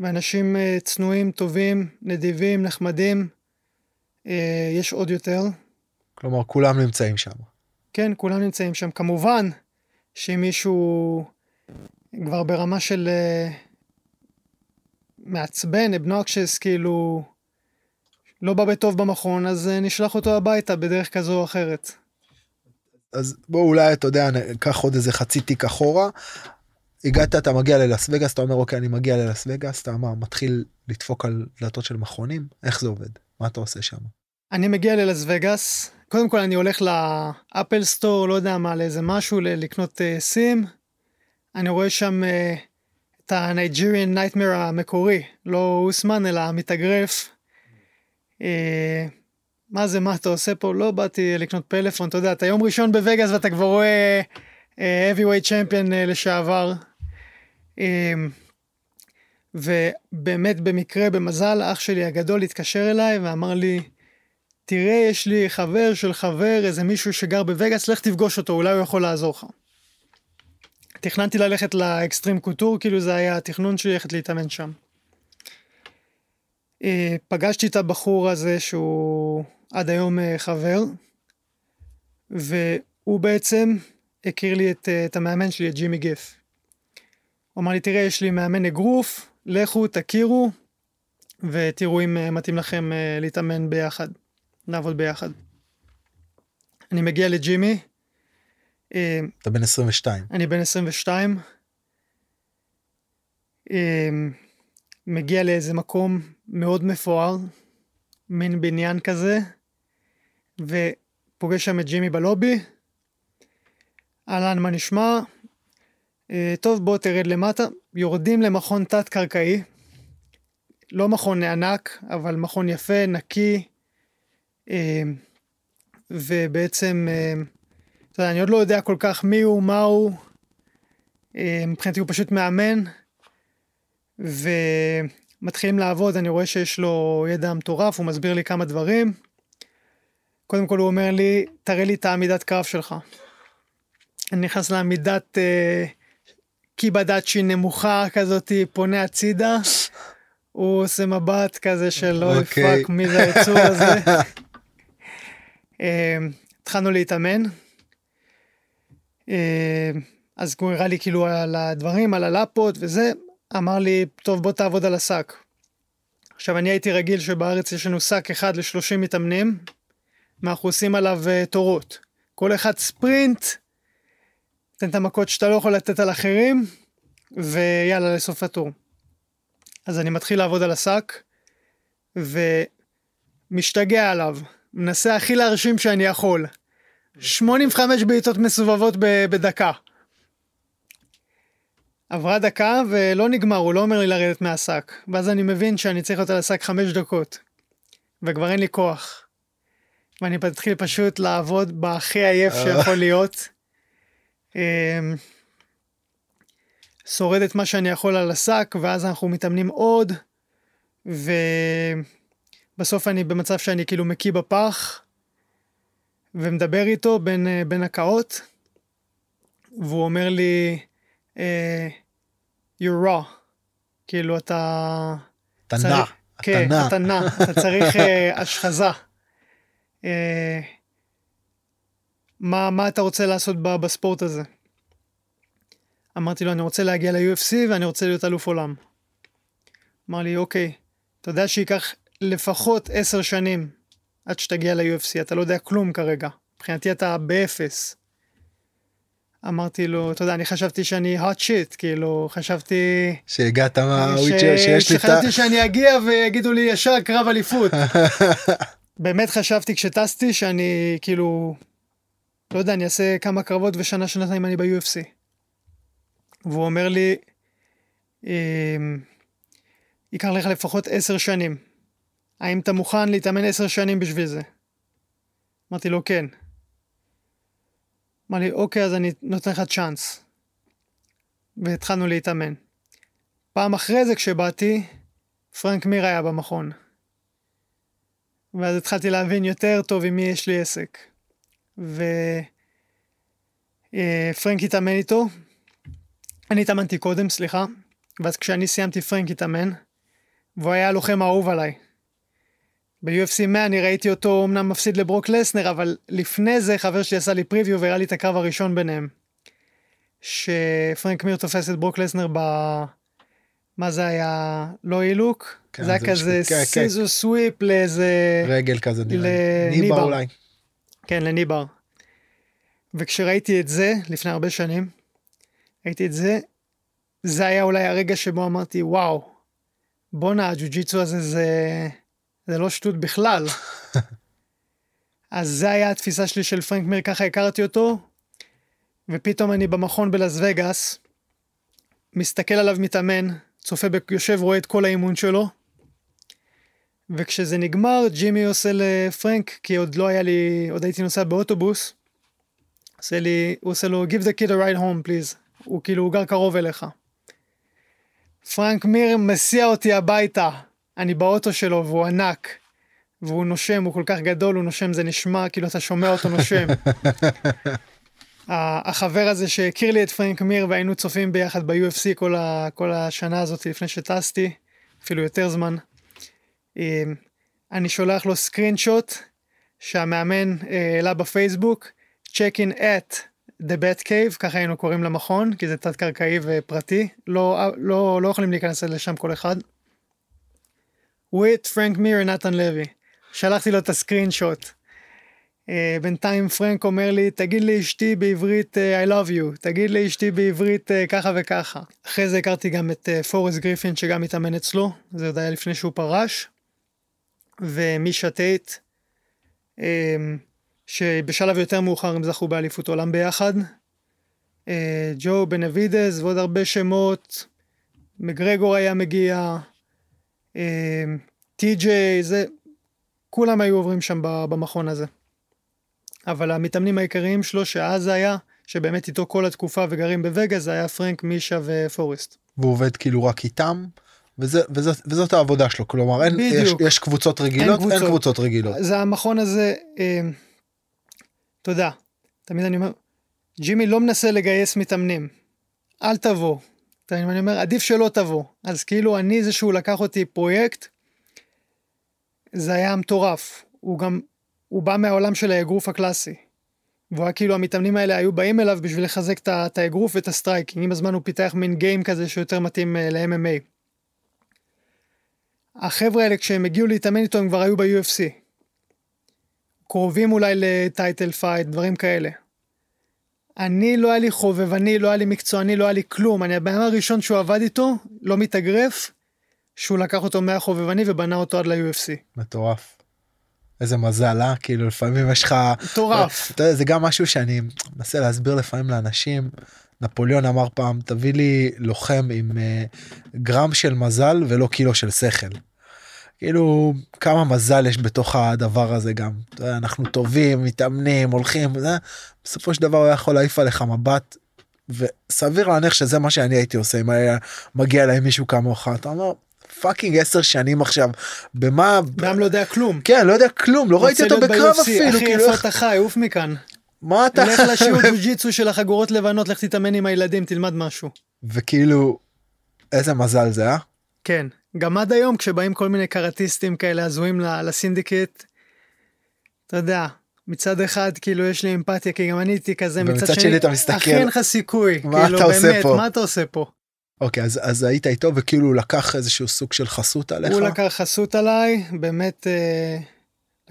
ואנשים אה, צנועים, טובים, נדיבים, נחמדים, אה, יש עוד יותר. כלומר, כולם נמצאים שם. כן, כולם נמצאים שם. כמובן שאם מישהו כבר ברמה של אה, מעצבן, obnoxious, כאילו, לא בא בטוב במכון, אז נשלח אותו הביתה בדרך כזו או אחרת. אז בוא אולי אתה יודע קח עוד איזה חצי תיק אחורה. הגעת אתה מגיע ללאס וגאס אתה אומר אוקיי אני מגיע ללאס וגאס אתה אמר מתחיל לדפוק על דלתות של מכונים איך זה עובד מה אתה עושה שם. אני מגיע ללאס וגאס קודם כל אני הולך ל Apple Store לא יודע מה לאיזה משהו לקנות uh, סים. אני רואה שם uh, את הנייג'ריאן Nightmare המקורי לא אוסמן אלא המתאגרף. Uh, מה זה, מה אתה עושה פה? לא באתי לקנות פלאפון, אתה יודע, אתה יום ראשון בווגאס ואתה כבר רואה heavyweight champion לשעבר. Um, ובאמת במקרה, במזל, אח שלי הגדול התקשר אליי ואמר לי, תראה, יש לי חבר של חבר, איזה מישהו שגר בווגאס, לך תפגוש אותו, אולי הוא יכול לעזור לך. תכננתי ללכת לאקסטרים קוטור, כאילו זה היה התכנון שלי ללכת להתאמן שם. אה, פגשתי את הבחור הזה שהוא עד היום אה, חבר, והוא בעצם הכיר לי את, אה, את המאמן שלי, את ג'ימי גיף. הוא אמר לי, תראה, יש לי מאמן אגרוף, לכו, תכירו, ותראו אם מתאים לכם להתאמן ביחד, לעבוד ביחד. אני מגיע לג'ימי. אתה בן 22. אני בן 22. מגיע לאיזה מקום מאוד מפואר, מין בניין כזה, ופוגש שם את ג'ימי בלובי. אהלן, מה נשמע? אה, טוב, בוא תרד למטה. יורדים למכון תת-קרקעי. לא מכון ענק, אבל מכון יפה, נקי. אה, ובעצם, אה, אתה יודע, אני עוד לא יודע כל כך מי הוא, מה הוא. מבחינתי הוא פשוט מאמן. ומתחילים לעבוד, אני רואה שיש לו ידע מטורף, הוא מסביר לי כמה דברים. קודם כל הוא אומר לי, תראה לי את העמידת קרב שלך. אני נכנס לעמידת אה, קיבדאצ'י נמוכה כזאתי, פונה הצידה, הוא עושה מבט כזה של אוי אוקיי. fuck, מי זה היצור הזה. אה, התחלנו להתאמן. אה, אז הוא הראה לי כאילו על הדברים, על הלאפות וזה, אמר לי, טוב בוא תעבוד על השק. עכשיו אני הייתי רגיל שבארץ יש לנו שק אחד ל-30 מתאמנים, ואנחנו עושים עליו uh, תורות. כל אחד ספרינט, תן את המכות שאתה לא יכול לתת על אחרים, ויאללה לסוף התור. אז אני מתחיל לעבוד על השק, ומשתגע עליו, מנסה הכי להרשים שאני יכול. 85 בעיטות מסובבות בדקה. עברה דקה ולא נגמר, הוא לא אומר לי לרדת מהשק. ואז אני מבין שאני צריך להיות על השק חמש דקות. וכבר אין לי כוח. ואני מתחיל פשוט לעבוד בהכי עייף אה. שיכול להיות. אמ, שורד את מה שאני יכול על השק, ואז אנחנו מתאמנים עוד, ובסוף אני במצב שאני כאילו מקיא בפח, ומדבר איתו בין, אה, בין הקאות, והוא אומר לי, uh, you're raw. כאילו אתה, אתה נע. אתה נע, אתה צריך אה, השחזה. מה, מה אתה רוצה לעשות בספורט הזה? אמרתי לו, אני רוצה להגיע ל-UFC ואני רוצה להיות אלוף עולם. אמר לי, אוקיי, אתה יודע שייקח לפחות עשר שנים עד שתגיע ל-UFC, אתה לא יודע כלום כרגע. מבחינתי אתה באפס. אמרתי לו, אתה יודע, אני חשבתי שאני hot shit, כאילו, חשבתי... שהגעת ש- מהוויצ'ר שיש לי את ה... שחשבתי שאני אגיע ויגידו לי ישר קרב אליפות. באמת חשבתי כשטסתי שאני כאילו, לא יודע, אני אעשה כמה קרבות ושנה שנתיים אני ב-UFC. והוא אומר לי, "אמ, ייקח לך לפחות עשר שנים. האם אתה מוכן להתאמן עשר שנים בשביל זה? אמרתי לו כן. אמר לי אוקיי אז אני נותן לך צ'אנס. והתחלנו להתאמן. פעם אחרי זה כשבאתי, פרנק מיר היה במכון. ואז התחלתי להבין יותר טוב עם מי יש לי עסק. ופרנק התאמן איתו, אני התאמנתי קודם, סליחה, ואז כשאני סיימתי פרנק התאמן, והוא היה הלוחם האהוב עליי. ב-UFC 100 אני ראיתי אותו אמנם מפסיד לברוק לסנר, אבל לפני זה חבר שלי עשה לי פריוויו והראה לי את הקרב הראשון ביניהם. שפרנק מיר תופס את ברוק לסנר ב... מה זה היה? לא אילוק? כן, זה היה זה כזה משהו- כן, כן. סיזו סוויפ לאיזה... רגל כזה נראה לי. לניבר. ניבה אולי. כן, לניבר. וכשראיתי את זה, לפני הרבה שנים, ראיתי את זה, זה היה אולי הרגע שבו אמרתי, וואו, בואנה, הג'ו-ג'יצו הזה זה, זה לא שטות בכלל. אז זה היה התפיסה שלי של פרנק מיר, ככה הכרתי אותו, ופתאום אני במכון בלאס וגאס, מסתכל עליו מתאמן, צופה, ב- יושב, רואה את כל האימון שלו, וכשזה נגמר, ג'ימי עושה לפרנק, כי עוד לא היה לי, עוד הייתי נוסע באוטובוס, עושה לי, הוא עושה לו, give the kid a ride home please, הוא כאילו, הוא גר קרוב אליך. פרנק מיר מסיע אותי הביתה, אני באוטו שלו והוא ענק, והוא נושם, הוא כל כך גדול, הוא נושם, זה נשמע כאילו אתה שומע אותו נושם. החבר הזה שהכיר לי את פרנק מיר והיינו צופים ביחד ב-UFC כל, ה- כל השנה הזאת לפני שטסתי, אפילו יותר זמן. אה, אני שולח לו סקרין שוט שהמאמן אה, העלה בפייסבוק, check in at the bat cave, ככה היינו קוראים למכון, כי זה תת קרקעי ופרטי, לא, לא, לא יכולים להיכנס לשם כל אחד. with פרנק מיר נתן לוי. שלחתי לו את הסקרין שוט. Uh, בינתיים פרנק אומר לי, תגיד לאשתי בעברית uh, I love you, תגיד לאשתי בעברית ככה וככה. אחרי זה הכרתי גם את פורסט גריפין שגם התאמן אצלו, זה עוד היה לפני שהוא פרש. ומישה טייט, um, שבשלב יותר מאוחר הם זכו באליפות עולם ביחד. Uh, ג'ו בנבידז ועוד הרבה שמות, מגרגור היה מגיע, טי.ג'יי, זה, כולם היו עוברים שם במכון הזה. אבל המתאמנים העיקריים שלו, שאז היה, שבאמת איתו כל התקופה וגרים בווגאס, זה היה פרנק, מישה ופורסט. והוא עובד כאילו רק איתם. וזה, וזאת, וזאת העבודה שלו כלומר אין יש. יש קבוצות רגילות אין קבוצות. קבוצות רגילות זה המכון הזה, אה, אתה יודע, תמיד אני אומר, ג'ימי לא מנסה לגייס מתאמנים, אל תבוא. מבין? אני אומר, עדיף שלא תבוא. אז כאילו אני זה שהוא לקח אותי פרויקט, זה היה מטורף. הוא גם, הוא בא מהעולם של האגרוף הקלאסי. והוא היה כאילו המתאמנים האלה היו באים אליו בשביל לחזק את האגרוף ואת ה striking. עם הזמן הוא פיתח מין game כזה שיותר מתאים אה, ל-MMA. החבר'ה האלה כשהם הגיעו להתאמן איתו הם כבר היו ב-UFC. קרובים אולי ל title fight, דברים כאלה. אני לא היה לי חובבני, לא היה לי מקצועני, לא היה לי כלום. אני הבן הראשון שהוא עבד איתו, לא מתאגרף, שהוא לקח אותו מהחובבני ובנה אותו עד ל-UFC. מטורף. איזה מזל אה כאילו לפעמים יש לך מטורף. אתה יודע, זה גם משהו שאני מנסה להסביר לפעמים לאנשים. נפוליאון אמר פעם תביא לי לוחם עם uh, גרם של מזל ולא קילו של שכל. כאילו כמה מזל יש בתוך הדבר הזה גם אנחנו טובים מתאמנים הולכים זה, בסופו של דבר הוא יכול להעיף עליך מבט. וסביר להניח שזה מה שאני הייתי עושה אם היה מגיע אליי מישהו כמוך אתה אומר fucking עשר שנים עכשיו ב-MMA גם לא יודע כלום. כן לא יודע כלום לא ראיתי אותו בקרב אפילו אחי, כאילו איפה אתה חי? עוף מכאן. מה אתה לך לשיעור ג'ו-ג'יצו של החגורות לבנות, לך תתאמן עם הילדים, תלמד משהו. וכאילו איזה מזל זה אה? כן. גם עד היום כשבאים כל מיני קראטיסטים כאלה הזויים לסינדיקט, אתה יודע, מצד אחד כאילו יש לי אמפתיה כי גם אני הייתי כזה, מצד שני שני אתה מסתכל, אחי אין לך סיכוי, מה כאילו אתה עושה באמת, פה? מה אתה עושה פה? אוקיי, אז, אז היית איתו וכאילו הוא לקח איזשהו סוג של חסות עליך? הוא לקח חסות עליי, באמת אה,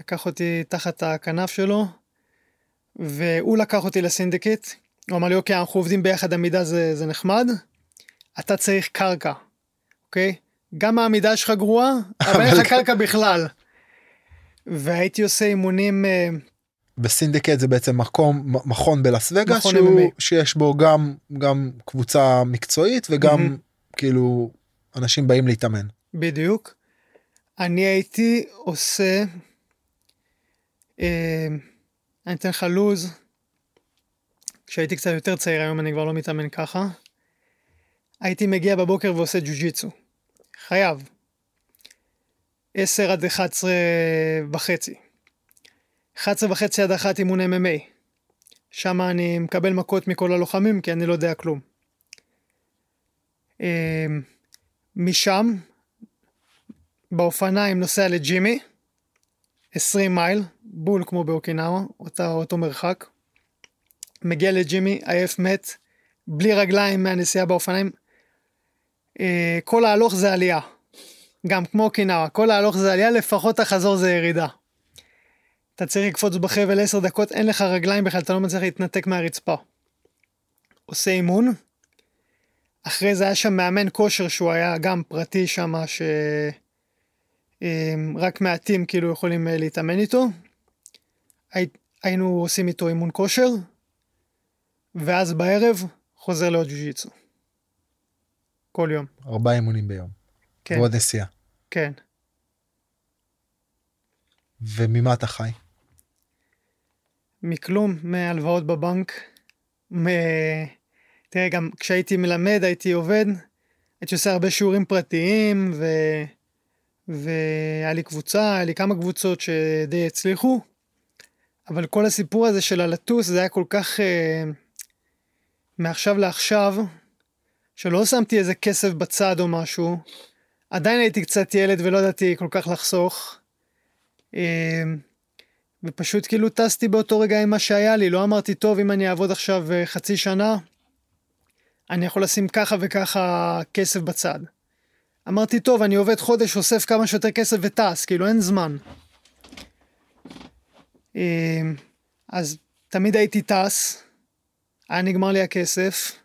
לקח אותי תחת הכנף שלו, והוא לקח אותי לסינדיקט, הוא אמר לי אוקיי אנחנו עובדים ביחד עמידה זה, זה נחמד, אתה צריך קרקע, אוקיי? גם העמידה שלך גרועה, אבל אין לך קרקע בכלל. והייתי עושה אימונים, אה, בסינדיקט זה בעצם מקום מכון בלאס וגאס. שיש בו גם גם קבוצה מקצועית וגם מהמם. כאילו אנשים באים להתאמן. בדיוק. אני הייתי עושה, אה, אני אתן לך לוז, כשהייתי קצת יותר צעיר, היום אני כבר לא מתאמן ככה. הייתי מגיע בבוקר ועושה ג'ו-ג'יצו. חייב. 10 עד 11 וחצי. 11 וחצי עד 1 אימון MMA. שם אני מקבל מכות מכל הלוחמים כי אני לא יודע כלום. אה, משם, באופניים נוסע לג'ימי, 20 מייל, בול כמו באוקינאווה, אותה, אותו מרחק. מגיע לג'ימי, עייף מת, בלי רגליים מהנסיעה באופניים. אה, כל ההלוך זה עלייה. גם כמו אוקינאווה, כל ההלוך זה עלייה, לפחות החזור זה ירידה. אתה צריך לקפוץ בחבל 10 דקות, אין לך רגליים בכלל, אתה לא מצליח להתנתק מהרצפה. עושה אימון. אחרי זה היה שם מאמן כושר שהוא היה גם פרטי שם, שרק מעטים כאילו יכולים אה, להתאמן איתו. הי... היינו עושים איתו אימון כושר, ואז בערב חוזר לעוד ג'ו-ג'יצו. כל יום. ארבעה אימונים ביום. כן, ועוד נסיעה. כן. וממה אתה חי? מכלום, מהלוואות בבנק. מ... תראה, גם כשהייתי מלמד, הייתי עובד, הייתי עושה הרבה שיעורים פרטיים, ו... והיה לי קבוצה, היה לי כמה קבוצות שדי הצליחו, אבל כל הסיפור הזה של הלטוס זה היה כל כך אה, מעכשיו לעכשיו, שלא שמתי איזה כסף בצד או משהו, עדיין הייתי קצת ילד ולא ידעתי כל כך לחסוך. אה, ופשוט כאילו טסתי באותו רגע עם מה שהיה לי, לא אמרתי, טוב, אם אני אעבוד עכשיו אה, חצי שנה, אני יכול לשים ככה וככה כסף בצד. אמרתי, טוב, אני עובד חודש, אוסף כמה שיותר כסף וטס, כאילו אין זמן. אה, אז תמיד הייתי טס, היה נגמר לי הכסף,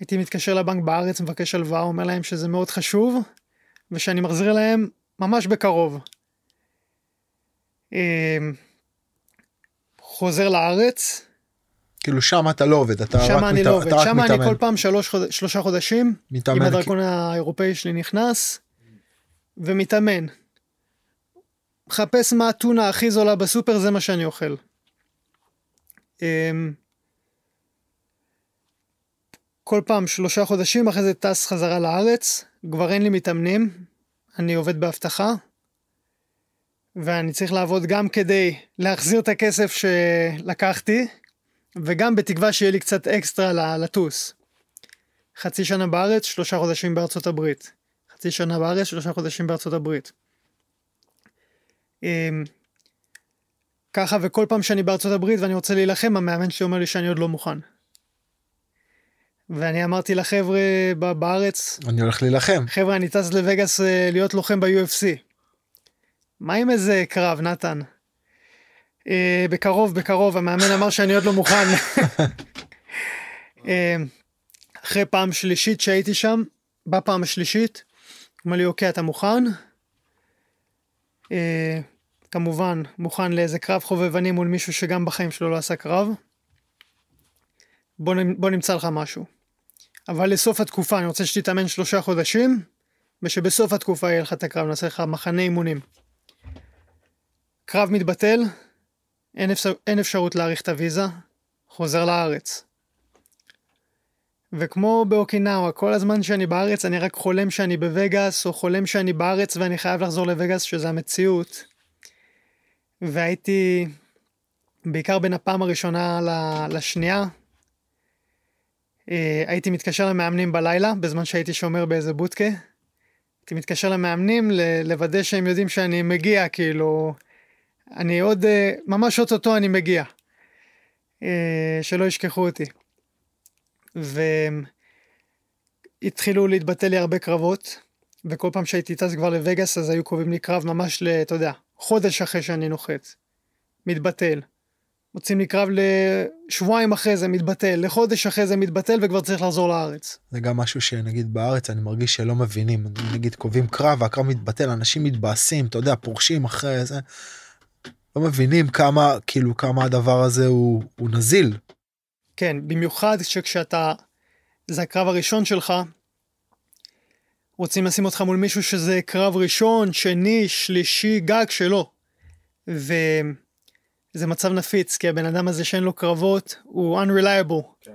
הייתי מתקשר לבנק בארץ, מבקש הלוואה, אומר להם שזה מאוד חשוב, ושאני מחזיר להם ממש בקרוב. אה, חוזר לארץ, כאילו שם אתה לא עובד, אתה רק, שם אני מת... לא עובד, שם אני מתאמן. כל פעם שלוש, חוד... שלושה חודשים, עם מתאמן כי- הדרכון האירופאי שלי נכנס, ומתאמן. מחפש מה הטונה הכי זולה בסופר, זה מה שאני אוכל. כל פעם שלושה חודשים, אחרי זה טס חזרה לארץ, כבר אין לי מתאמנים, אני עובד באבטחה, ואני צריך לעבוד גם כדי להחזיר את הכסף שלקחתי, וגם בתקווה שיהיה לי קצת אקסטרה לטוס. חצי שנה בארץ, שלושה חודשים בארצות הברית. חצי שנה בארץ, שלושה חודשים בארצות הברית. אמ, ככה, וכל פעם שאני בארצות הברית ואני רוצה להילחם, המאמן שלי אומר לי שאני עוד לא מוכן. ואני אמרתי לחבר'ה בארץ, אני הולך להילחם. חבר'ה, אני טס לווגאס אה, להיות לוחם ב-UFC. מה עם איזה קרב, נתן? אה, בקרוב, בקרוב, המאמן אמר שאני עוד לא מוכן. אה, אחרי פעם שלישית שהייתי שם, בפעם השלישית, אומר לי, אוקיי, אתה מוכן? אה, כמובן, מוכן לאיזה קרב חובבני מול מישהו שגם בחיים שלו לא עשה קרב. בוא, נ- בוא נמצא לך משהו. אבל לסוף התקופה אני רוצה שתתאמן שלושה חודשים, ושבסוף התקופה יהיה לך את הקרב, נעשה לך מחנה אימונים. קרב מתבטל, אין, אפשר, אין אפשרות להאריך את הוויזה, חוזר לארץ. וכמו באוקינאווה, כל הזמן שאני בארץ אני רק חולם שאני בווגאס, או חולם שאני בארץ ואני חייב לחזור לווגאס, שזה המציאות. והייתי, בעיקר בין הפעם הראשונה לשנייה, הייתי מתקשר למאמנים בלילה, בזמן שהייתי שומר באיזה בוטקה. הייתי מתקשר למאמנים לוודא שהם יודעים שאני מגיע, כאילו, אני עוד, אה, ממש אוטוטו אני מגיע. אה, שלא ישכחו אותי. והתחילו להתבטל לי הרבה קרבות, וכל פעם שהייתי טס כבר לווגאס אז היו קובעים לי קרב ממש. אתה יודע, חודש אחרי שאני נוחת. מתבטל. מוצאים לי קרב לשבועיים אחרי זה מתבטל, לחודש אחרי זה מתבטל וכבר צריך לחזור לארץ. זה גם משהו שנגיד בארץ אני מרגיש שלא מבינים, נגיד קובעים קרב והקרב מתבטל, אנשים מתבאסים, אתה יודע, פורשים אחרי זה. לא מבינים כמה, כאילו, כמה הדבר הזה הוא, הוא נזיל. כן, במיוחד שכשאתה, זה הקרב הראשון שלך, רוצים לשים אותך מול מישהו שזה קרב ראשון, שני, שלישי, גג שלו. וזה מצב נפיץ, כי הבן אדם הזה שאין לו קרבות הוא unreliable. כן.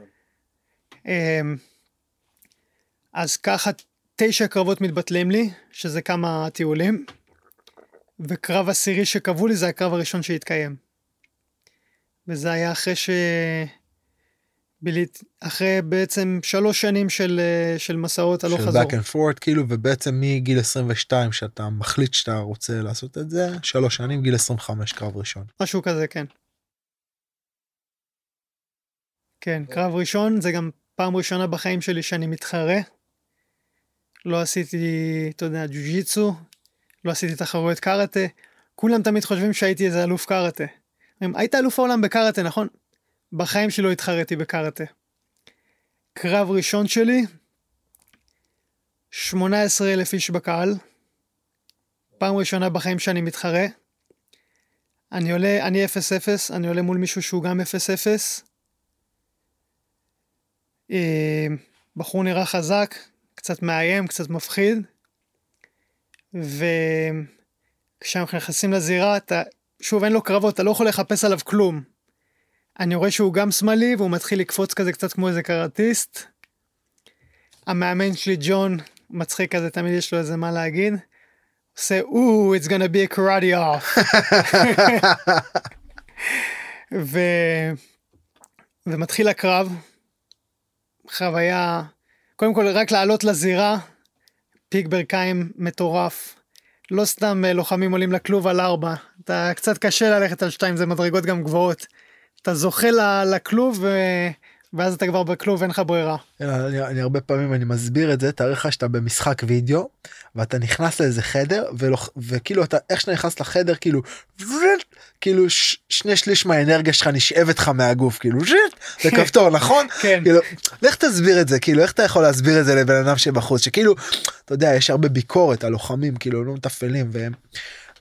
אמ, אז ככה תשע קרבות מתבטלים לי, שזה כמה טיולים, וקרב עשירי שקבעו לי זה הקרב הראשון שהתקיים. וזה היה אחרי ש... בילית, אחרי בעצם שלוש שנים של, אה, של מסעות הלוך חזור. של back and forth כאילו ובעצם מגיל 22 שאתה מחליט שאתה רוצה לעשות את זה שלוש שנים גיל 25 קרב ראשון. משהו כזה כן. כן קרב ראשון זה גם פעם ראשונה בחיים שלי שאני מתחרה. לא עשיתי אתה יודע ג'ו-ג'יצו לא עשיתי תחרויות קארטה כולם תמיד חושבים שהייתי איזה אלוף קארטה. היית אלוף העולם בקארטה נכון בחיים שלי לא התחרתי בקארטה. קרב ראשון שלי, 18 אלף איש בקהל, פעם ראשונה בחיים שאני מתחרה. אני עולה, אני 0-0, אני עולה מול מישהו שהוא גם 0-0. אה, בחור נראה חזק, קצת מאיים, קצת מפחיד. וכשאנחנו נכנסים לזירה, אתה, שוב, אין לו קרבות, אתה לא יכול לחפש עליו כלום. אני רואה שהוא גם שמאלי והוא מתחיל לקפוץ כזה קצת כמו איזה קראטיסט. המאמן שלי ג'ון מצחיק כזה תמיד יש לו איזה מה להגיד. עושה או it's gonna be a karate off. ו... ומתחיל הקרב. חוויה קודם כל רק לעלות לזירה פיק ברכיים מטורף. לא סתם אה, לוחמים עולים לכלוב על ארבע, אתה קצת קשה ללכת על שתיים, זה מדרגות גם גבוהות. אתה זוכה לכלוב. ואז אתה כבר בכלוב אין לך ברירה. אני, אני הרבה פעמים אני מסביר את זה תאר לך שאתה במשחק וידאו ואתה נכנס לאיזה חדר ולא, וכאילו אתה איך שאתה נכנס לחדר כאילו כאילו ש, שני שליש מהאנרגיה שלך נשאבת לך מהגוף כאילו זה כפתור נכון כן כאילו לך תסביר את זה כאילו איך אתה יכול להסביר את זה לבן אדם שבחוץ שכאילו אתה יודע יש הרבה ביקורת על לוחמים כאילו לא מתפעלים והם.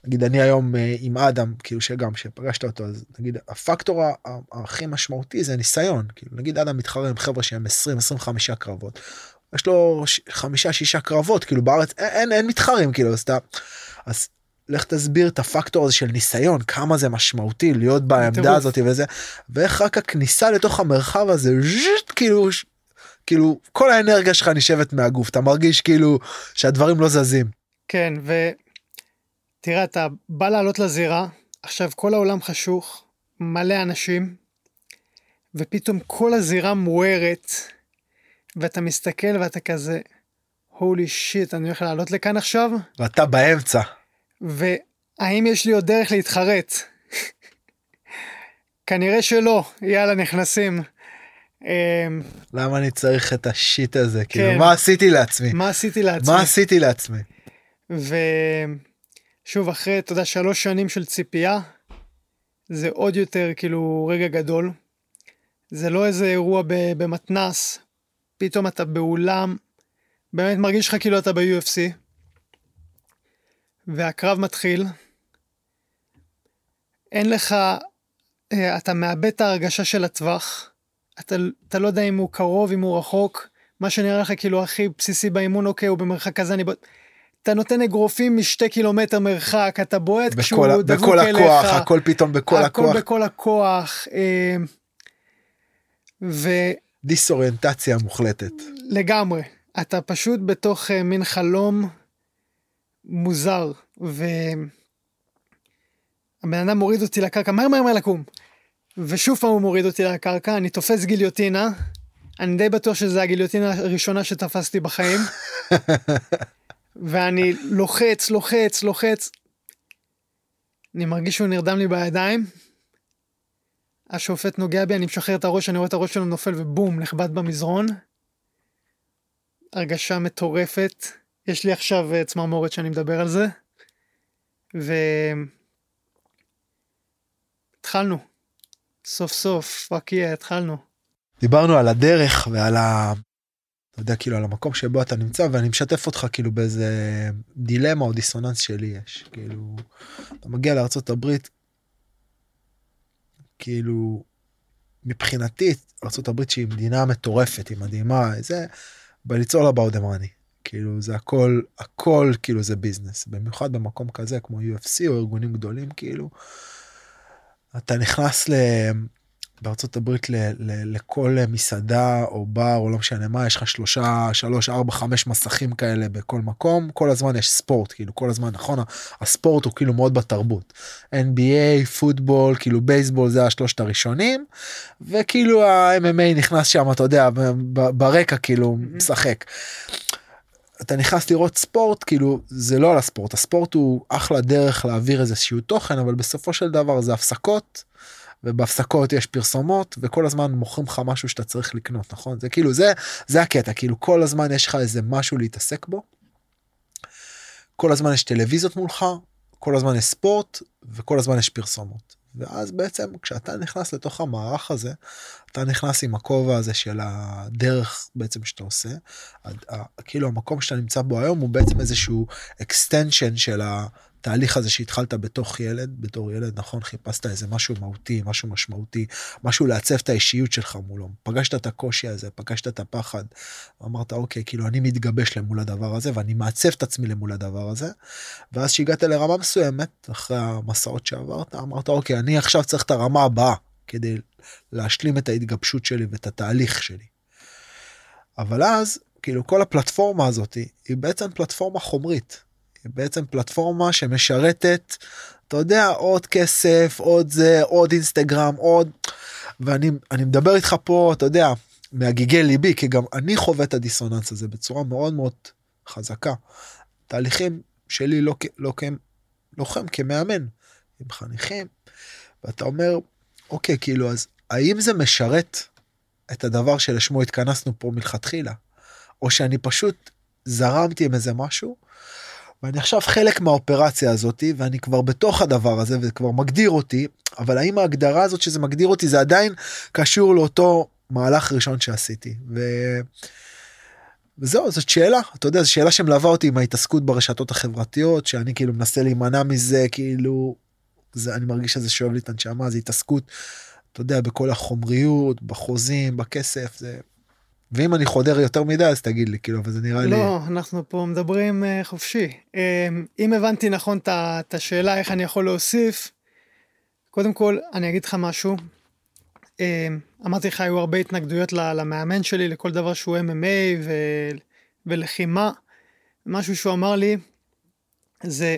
נגיד אני היום אה, עם אדם כאילו שגם שפגשת אותו אז נגיד הפקטור הכי משמעותי זה ניסיון כאילו נגיד אדם מתחרה עם חבר'ה שהם 20 25 קרבות. יש לו חמישה שישה קרבות כאילו בארץ אין אין, אין מתחרים כאילו אז אתה אז לך תסביר את הפקטור הזה של ניסיון כמה זה משמעותי להיות בעמדה הזאת וזה ואיך רק הכניסה לתוך המרחב הזה כאילו כאילו כל האנרגיה שלך נשבת מהגוף אתה מרגיש כאילו שהדברים לא זזים. כן ו... תראה, אתה בא לעלות לזירה, עכשיו כל העולם חשוך, מלא אנשים, ופתאום כל הזירה מוארת, ואתה מסתכל ואתה כזה, הולי שיט, אני הולך לעלות לכאן עכשיו? ואתה באמצע. והאם יש לי עוד דרך להתחרט? כנראה שלא, יאללה נכנסים. אמ, למה אני צריך את השיט הזה? כאילו, כן. כאילו מה עשיתי לעצמי? מה עשיתי לעצמי? מה עשיתי לעצמי? ו... שוב, אחרי, אתה יודע, שלוש שנים של ציפייה, זה עוד יותר כאילו רגע גדול. זה לא איזה אירוע במתנס, פתאום אתה באולם, באמת מרגיש לך כאילו אתה ב-UFC, והקרב מתחיל, אין לך, אה, אתה מאבד את ההרגשה של הטווח, אתה, אתה לא יודע אם הוא קרוב, אם הוא רחוק, מה שנראה לך כאילו הכי בסיסי באימון, אוקיי, הוא במרחק כזה, אני... אתה נותן אגרופים משתי קילומטר מרחק, אתה בועט כשהוא דבוק אליך. בכל הכוח, הכל פתאום בכל הכל הכוח. הכל בכל הכוח. אה, ו... דיסאוריינטציה מוחלטת. לגמרי. אתה פשוט בתוך אה, מין חלום מוזר, והבן אדם מוריד אותי לקרקע, מהר מהר מהר לקום. ושוב פעם הוא מוריד אותי לקרקע, אני תופס גיליוטינה, אני די בטוח שזו הגיליוטינה הראשונה שתפסתי בחיים. ואני לוחץ, לוחץ, לוחץ. אני מרגיש שהוא נרדם לי בידיים. השופט נוגע בי, אני משחרר את הראש, אני רואה את הראש שלו נופל ובום, נחבט במזרון. הרגשה מטורפת. יש לי עכשיו אה, צמרמורת שאני מדבר על זה. ו... התחלנו. סוף סוף, fuck yeah, התחלנו. דיברנו על הדרך ועל ה... יודע, כאילו, על המקום שבו אתה נמצא, ואני משתף אותך כאילו באיזה דילמה או דיסוננס שלי יש. כאילו, אתה מגיע לארצות הברית, כאילו, מבחינתי, ארצות הברית שהיא מדינה מטורפת, היא מדהימה, זה, בליצור לה באודמני. כאילו זה הכל הכל כאילו זה ביזנס במיוחד במקום כזה כמו UFC או ארגונים גדולים כאילו. אתה נכנס ל... בארצות הברית ל, ל, לכל מסעדה או בר או לא משנה מה יש לך שלושה שלוש ארבע חמש מסכים כאלה בכל מקום כל הזמן יש ספורט כאילו כל הזמן נכון הספורט הוא כאילו מאוד בתרבות NBA פוטבול כאילו בייסבול זה השלושת הראשונים וכאילו ה-MMA נכנס שם אתה יודע ברקע כאילו משחק. אתה נכנס לראות ספורט כאילו זה לא על הספורט הספורט הוא אחלה דרך להעביר איזשהו תוכן אבל בסופו של דבר זה הפסקות. ובהפסקות יש פרסומות וכל הזמן מוכרים לך משהו שאתה צריך לקנות נכון? זה כאילו זה זה הקטע כאילו כל הזמן יש לך איזה משהו להתעסק בו. כל הזמן יש טלוויזיות מולך כל הזמן יש ספורט וכל הזמן יש פרסומות. ואז בעצם כשאתה נכנס לתוך המערך הזה אתה נכנס עם הכובע הזה של הדרך בעצם שאתה עושה. כאילו המקום שאתה נמצא בו היום הוא בעצם איזשהו extension של התהליך הזה שהתחלת בתוך ילד בתור ילד נכון חיפשת איזה משהו מהותי משהו משמעותי משהו לעצב את האישיות שלך מולו. פגשת את הקושי הזה פגשת את הפחד. אמרת אוקיי כאילו אני מתגבש למול הדבר הזה ואני מעצב את עצמי למול הדבר הזה. ואז שהגעת לרמה מסוימת אחרי המסעות שעברת אמרת אוקיי אני עכשיו צריך את הרמה הבאה כדי להשלים את ההתגבשות שלי ואת התהליך שלי. אבל אז כאילו כל הפלטפורמה הזאת היא בעצם פלטפורמה חומרית בעצם פלטפורמה שמשרתת, אתה יודע, עוד כסף, עוד זה, עוד אינסטגרם, עוד... ואני מדבר איתך פה, אתה יודע, מהגיגי ליבי, כי גם אני חווה את הדיסוננס הזה בצורה מאוד מאוד חזקה. תהליכים שלי לא, לא כלוחם, כמאמן, עם חניכים, ואתה אומר, אוקיי, כאילו, אז האם זה משרת את הדבר שלשמו התכנסנו פה מלכתחילה? או שאני פשוט זרמתי עם איזה משהו ואני עכשיו חלק מהאופרציה הזאתי ואני כבר בתוך הדבר הזה וכבר מגדיר אותי אבל האם ההגדרה הזאת שזה מגדיר אותי זה עדיין קשור לאותו מהלך ראשון שעשיתי. ו... וזהו זאת שאלה אתה יודע זו שאלה שמלווה אותי עם ההתעסקות ברשתות החברתיות שאני כאילו מנסה להימנע מזה כאילו זה אני מרגיש שזה שואב לי את הנשמה זה התעסקות אתה יודע בכל החומריות בחוזים בכסף זה ואם אני חודר יותר מדי אז תגיד לי כאילו אבל זה נראה לא, לי לא אנחנו פה מדברים uh, חופשי um, אם הבנתי נכון את השאלה איך אני יכול להוסיף קודם כל אני אגיד לך משהו. um, אמרתי לך היו הרבה התנגדויות למאמן שלי לכל דבר שהוא MMA ו, ולחימה. משהו שהוא אמר לי זה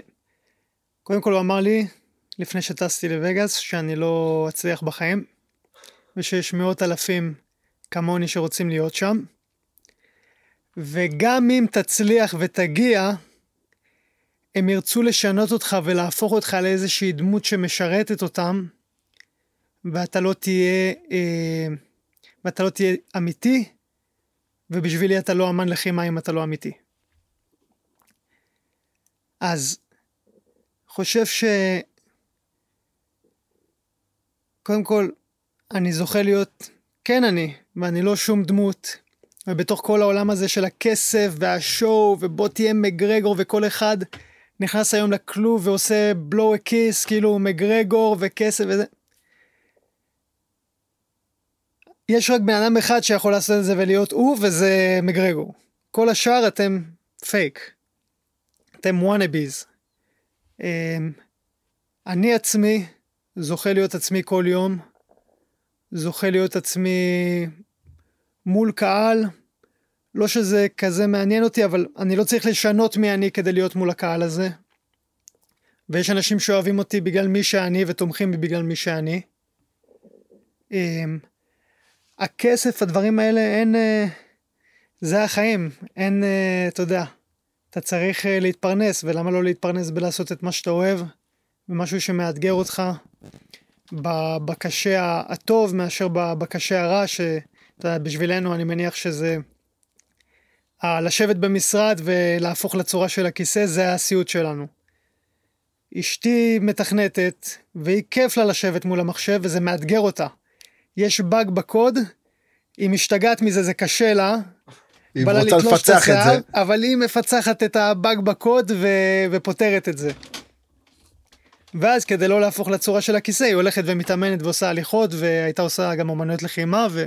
קודם כל הוא אמר לי לפני שטסתי לווגאס שאני לא אצליח בחיים ושיש מאות אלפים כמוני שרוצים להיות שם. וגם אם תצליח ותגיע, הם ירצו לשנות אותך ולהפוך אותך לאיזושהי דמות שמשרתת אותם, ואתה לא תהיה, אה, ואתה לא תהיה אמיתי, ובשבילי אתה לא אמן לחימה אם אתה לא אמיתי. אז, חושב ש... קודם כל, אני זוכה להיות כן אני, ואני לא שום דמות. ובתוך כל העולם הזה של הכסף והשואו ובוא תהיה מגרגור וכל אחד נכנס היום לכלוב ועושה בלואו כיס כאילו מגרגור וכסף וזה. יש רק בן אדם אחד שיכול לעשות את זה ולהיות הוא וזה מגרגור. כל השאר אתם פייק. אתם וואנאביז. אמ, אני עצמי זוכה להיות עצמי כל יום. זוכה להיות עצמי מול קהל. לא שזה כזה מעניין אותי, אבל אני לא צריך לשנות מי אני כדי להיות מול הקהל הזה. ויש אנשים שאוהבים אותי בגלל מי שאני ותומכים בי בגלל מי שאני. אמ, הכסף, הדברים האלה, אין... אה, זה החיים. אין, אה, אתה יודע, אתה צריך אה, להתפרנס, ולמה לא להתפרנס בלעשות את מה שאתה אוהב, ומשהו שמאתגר אותך בקשה הטוב מאשר בקשה הרע, שאתה יודע, בשבילנו אני מניח שזה... לשבת במשרד ולהפוך לצורה של הכיסא זה הסיוט שלנו. אשתי מתכנתת, והיא כיף לה לשבת מול המחשב וזה מאתגר אותה. יש באג בקוד, היא משתגעת מזה, זה קשה לה. היא רוצה לפצח את זה. אבל היא מפצחת את הבאג בקוד ו... ופותרת את זה. ואז כדי לא להפוך לצורה של הכיסא, היא הולכת ומתאמנת ועושה הליכות, והייתה עושה גם אומנויות לחימה, ו...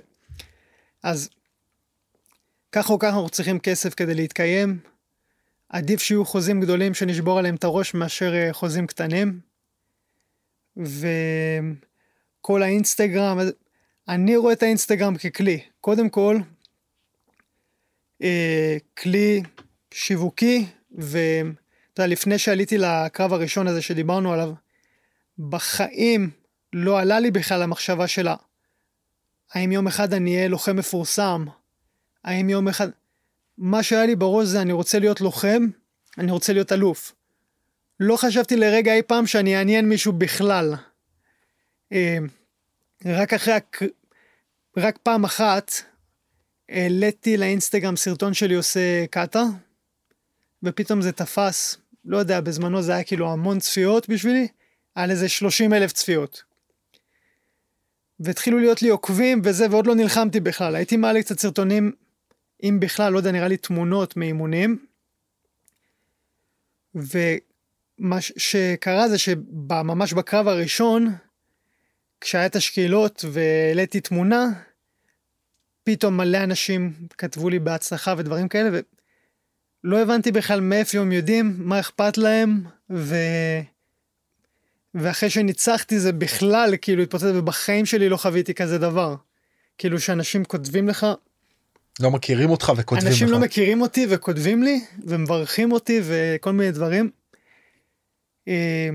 אז כך או כך אנחנו צריכים כסף כדי להתקיים. עדיף שיהיו חוזים גדולים שנשבור עליהם את הראש מאשר אה, חוזים קטנים. וכל האינסטגרם, אני רואה את האינסטגרם ככלי. קודם כל, אה, כלי שיווקי, ואתה יודע, לפני שעליתי לקרב הראשון הזה שדיברנו עליו, בחיים לא עלה לי בכלל המחשבה שלה, האם יום אחד אני אהיה לוחם מפורסם? האם יום אחד... מה שהיה לי בראש זה אני רוצה להיות לוחם, אני רוצה להיות אלוף. לא חשבתי לרגע אי פעם שאני אעניין מישהו בכלל. אה, רק אחרי, הק... רק פעם אחת העליתי לאינסטגרם סרטון שלי עושה קאטה, ופתאום זה תפס, לא יודע, בזמנו זה היה כאילו המון צפיות בשבילי, על איזה 30 אלף צפיות. והתחילו להיות לי עוקבים וזה, ועוד לא נלחמתי בכלל. הייתי מעלה קצת סרטונים, אם בכלל, לא יודע, נראה לי תמונות מאימונים. ומה שקרה זה שממש בקרב הראשון, כשהיה את השקילות והעליתי תמונה, פתאום מלא אנשים כתבו לי בהצלחה ודברים כאלה, ולא הבנתי בכלל מאיפה הם יודעים, מה אכפת להם, ו... ואחרי שניצחתי זה בכלל כאילו התפוצץ, ובחיים שלי לא חוויתי כזה דבר. כאילו שאנשים כותבים לך... לא מכירים אותך וכותבים אנשים לך. אנשים לא מכירים אותי וכותבים לי, ומברכים אותי וכל מיני דברים. אה,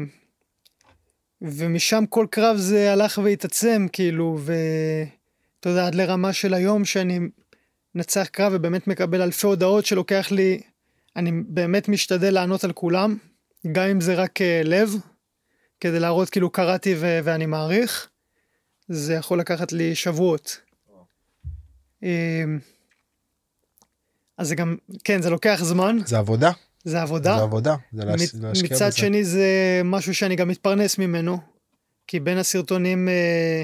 ומשם כל קרב זה הלך והתעצם, כאילו, ואתה יודע, עד לרמה של היום שאני נצח קרב ובאמת מקבל אלפי הודעות שלוקח לי, אני באמת משתדל לענות על כולם, גם אם זה רק uh, לב, כדי להראות כאילו קראתי ו- ואני מעריך, זה יכול לקחת לי שבועות. אמ, אז זה גם, כן, זה לוקח זמן. זה עבודה. זה עבודה. זה עבודה, זה להש... להשקיע בזה. מצד שני זה משהו שאני גם מתפרנס ממנו, כי בין הסרטונים, אה,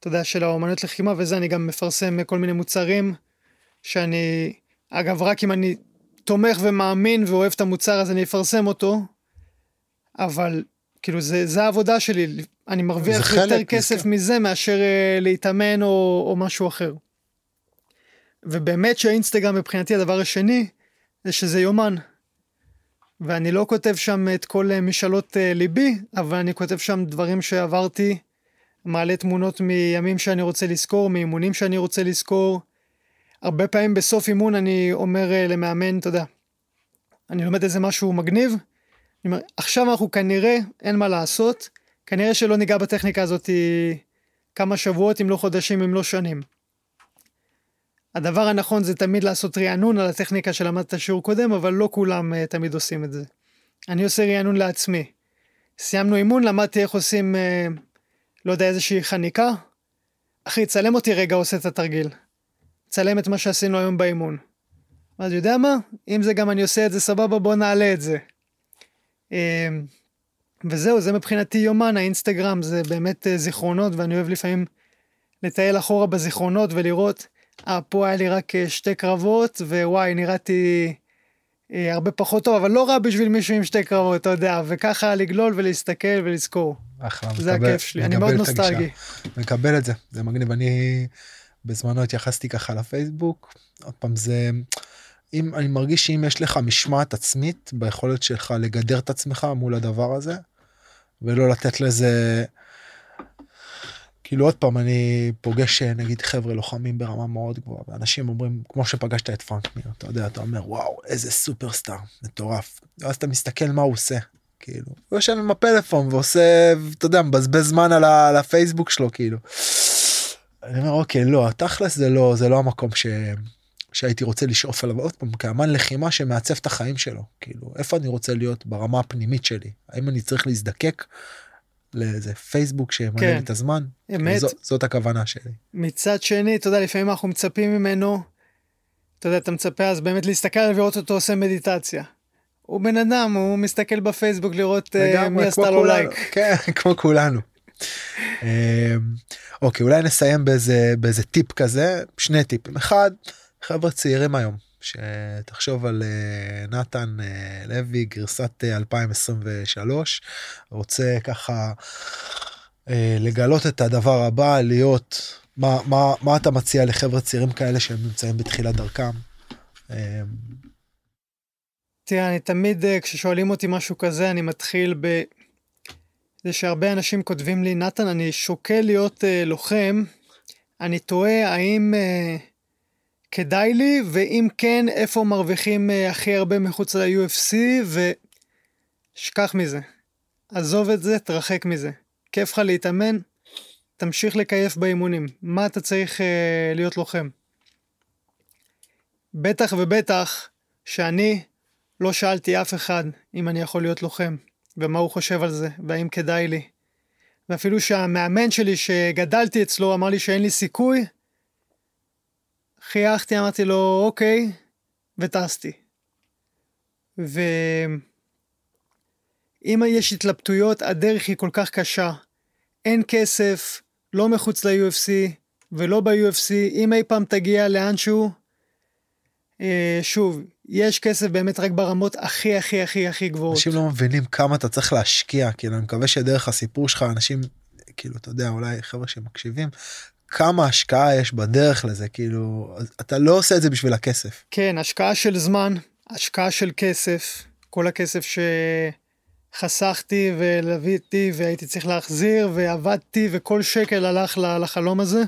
אתה יודע, של האומנות לחימה וזה, אני גם מפרסם כל מיני מוצרים, שאני, אגב, רק אם אני תומך ומאמין ואוהב את המוצר, אז אני אפרסם אותו, אבל כאילו זה, זה העבודה שלי, אני מרוויח יותר חלק, כסף כן. מזה מאשר uh, להתאמן או, או משהו אחר. ובאמת שהאינסטגרם מבחינתי הדבר השני, זה שזה יומן. ואני לא כותב שם את כל אה, משאלות uh, ליבי, אבל אני כותב שם דברים שעברתי, מעלה תמונות מימים שאני רוצה לזכור, מאימונים שאני רוצה לזכור. הרבה פעמים בסוף אימון אני אומר uh, למאמן, אתה יודע, אני לומד איזה משהו מגניב, אני אומר, עכשיו אנחנו כנראה, אין מה לעשות, כנראה שלא ניגע בטכניקה הזאת כמה שבועות, אם לא חודשים, אם לא שנים. הדבר הנכון זה תמיד לעשות רענון על הטכניקה שלמדת שיעור קודם, אבל לא כולם uh, תמיד עושים את זה. אני עושה רענון לעצמי. סיימנו אימון, למדתי איך עושים, uh, לא יודע, איזושהי חניקה. אחי, צלם אותי רגע עושה את התרגיל. צלם את מה שעשינו היום באימון. אז יודע מה? אם זה גם אני עושה את זה סבבה, בוא נעלה את זה. אמ, וזהו, זה מבחינתי יומן, האינסטגרם זה באמת אה, זיכרונות, ואני אוהב לפעמים לטייל אחורה בזיכרונות ולראות, אה, פה היה לי רק אה, שתי קרבות, ווואי, נראיתי אה, הרבה פחות טוב, אבל לא רע בשביל מישהו עם שתי קרבות, אתה יודע, וככה לגלול ולהסתכל ולזכור. אחלה, זה מקבל, הכיף שלי, אני מאוד נוסטלגי. מקבל את זה, זה מגניב, אני בזמנו התייחסתי ככה לפייסבוק, עוד פעם זה... אם אני מרגיש שאם יש לך משמעת עצמית ביכולת שלך לגדר את עצמך מול הדבר הזה ולא לתת לזה כאילו עוד פעם אני פוגש נגיד חבר'ה לוחמים ברמה מאוד גבוהה ואנשים אומרים כמו שפגשת את פרנק מיר אתה יודע אתה אומר וואו איזה סופרסטאר מטורף ואז אתה מסתכל מה הוא עושה כאילו הוא יושב עם הפלאפון ועושה אתה יודע מבזבז זמן על הפייסבוק שלו כאילו. אני אומר אוקיי לא תכלס זה לא זה לא המקום ש... שהייתי רוצה לשאוף אליו עוד פעם כאמן לחימה שמעצב את החיים שלו כאילו איפה אני רוצה להיות ברמה הפנימית שלי האם אני צריך להזדקק לאיזה פייסבוק שימלא כן. לי את הזמן אמת זו, זאת הכוונה שלי. מצד שני אתה יודע לפעמים אנחנו מצפים ממנו. אתה יודע אתה מצפה אז באמת להסתכל עליו ולראות אותו עושה מדיטציה. הוא בן אדם הוא מסתכל בפייסבוק לראות uh, מי עשתה לו לייק. כן כמו כולנו. אמ, אוקיי אולי נסיים באיזה באיזה טיפ כזה שני טיפים אחד חבר'ה צעירים היום שתחשוב על uh, נתן uh, לוי גרסת uh, 2023 רוצה ככה לגלות את הדבר הבא להיות מה מה מה אתה מציע לחבר'ה צעירים כאלה שהם נמצאים בתחילת דרכם. Uh, תראה אני תמיד כששואלים אותי משהו כזה אני מתחיל ב... זה שהרבה אנשים כותבים לי נתן אני שוקל להיות uh, לוחם אני תוהה האם. Uh, כדאי לי, ואם כן, איפה מרוויחים אה, הכי הרבה מחוץ ל-UFC, ושכח מזה. עזוב את זה, תרחק מזה. כיף לך להתאמן, תמשיך לקייף באימונים. מה אתה צריך אה, להיות לוחם? בטח ובטח שאני לא שאלתי אף אחד אם אני יכול להיות לוחם, ומה הוא חושב על זה, והאם כדאי לי. ואפילו שהמאמן שלי שגדלתי אצלו אמר לי שאין לי סיכוי, חייכתי, אמרתי לו, אוקיי, וטסתי. ואם יש התלבטויות, הדרך היא כל כך קשה. אין כסף, לא מחוץ ל-UFC ולא ב-UFC, אם אי פעם תגיע לאנשהו, אה, שוב, יש כסף באמת רק ברמות הכי הכי הכי הכי גבוהות. אנשים לא מבינים כמה אתה צריך להשקיע, כאילו אני מקווה שדרך הסיפור שלך אנשים, כאילו אתה יודע, אולי חבר'ה שמקשיבים, כמה השקעה יש בדרך לזה כאילו אתה לא עושה את זה בשביל הכסף. כן השקעה של זמן השקעה של כסף כל הכסף שחסכתי ולוויתי והייתי צריך להחזיר ועבדתי וכל שקל הלך לחלום הזה.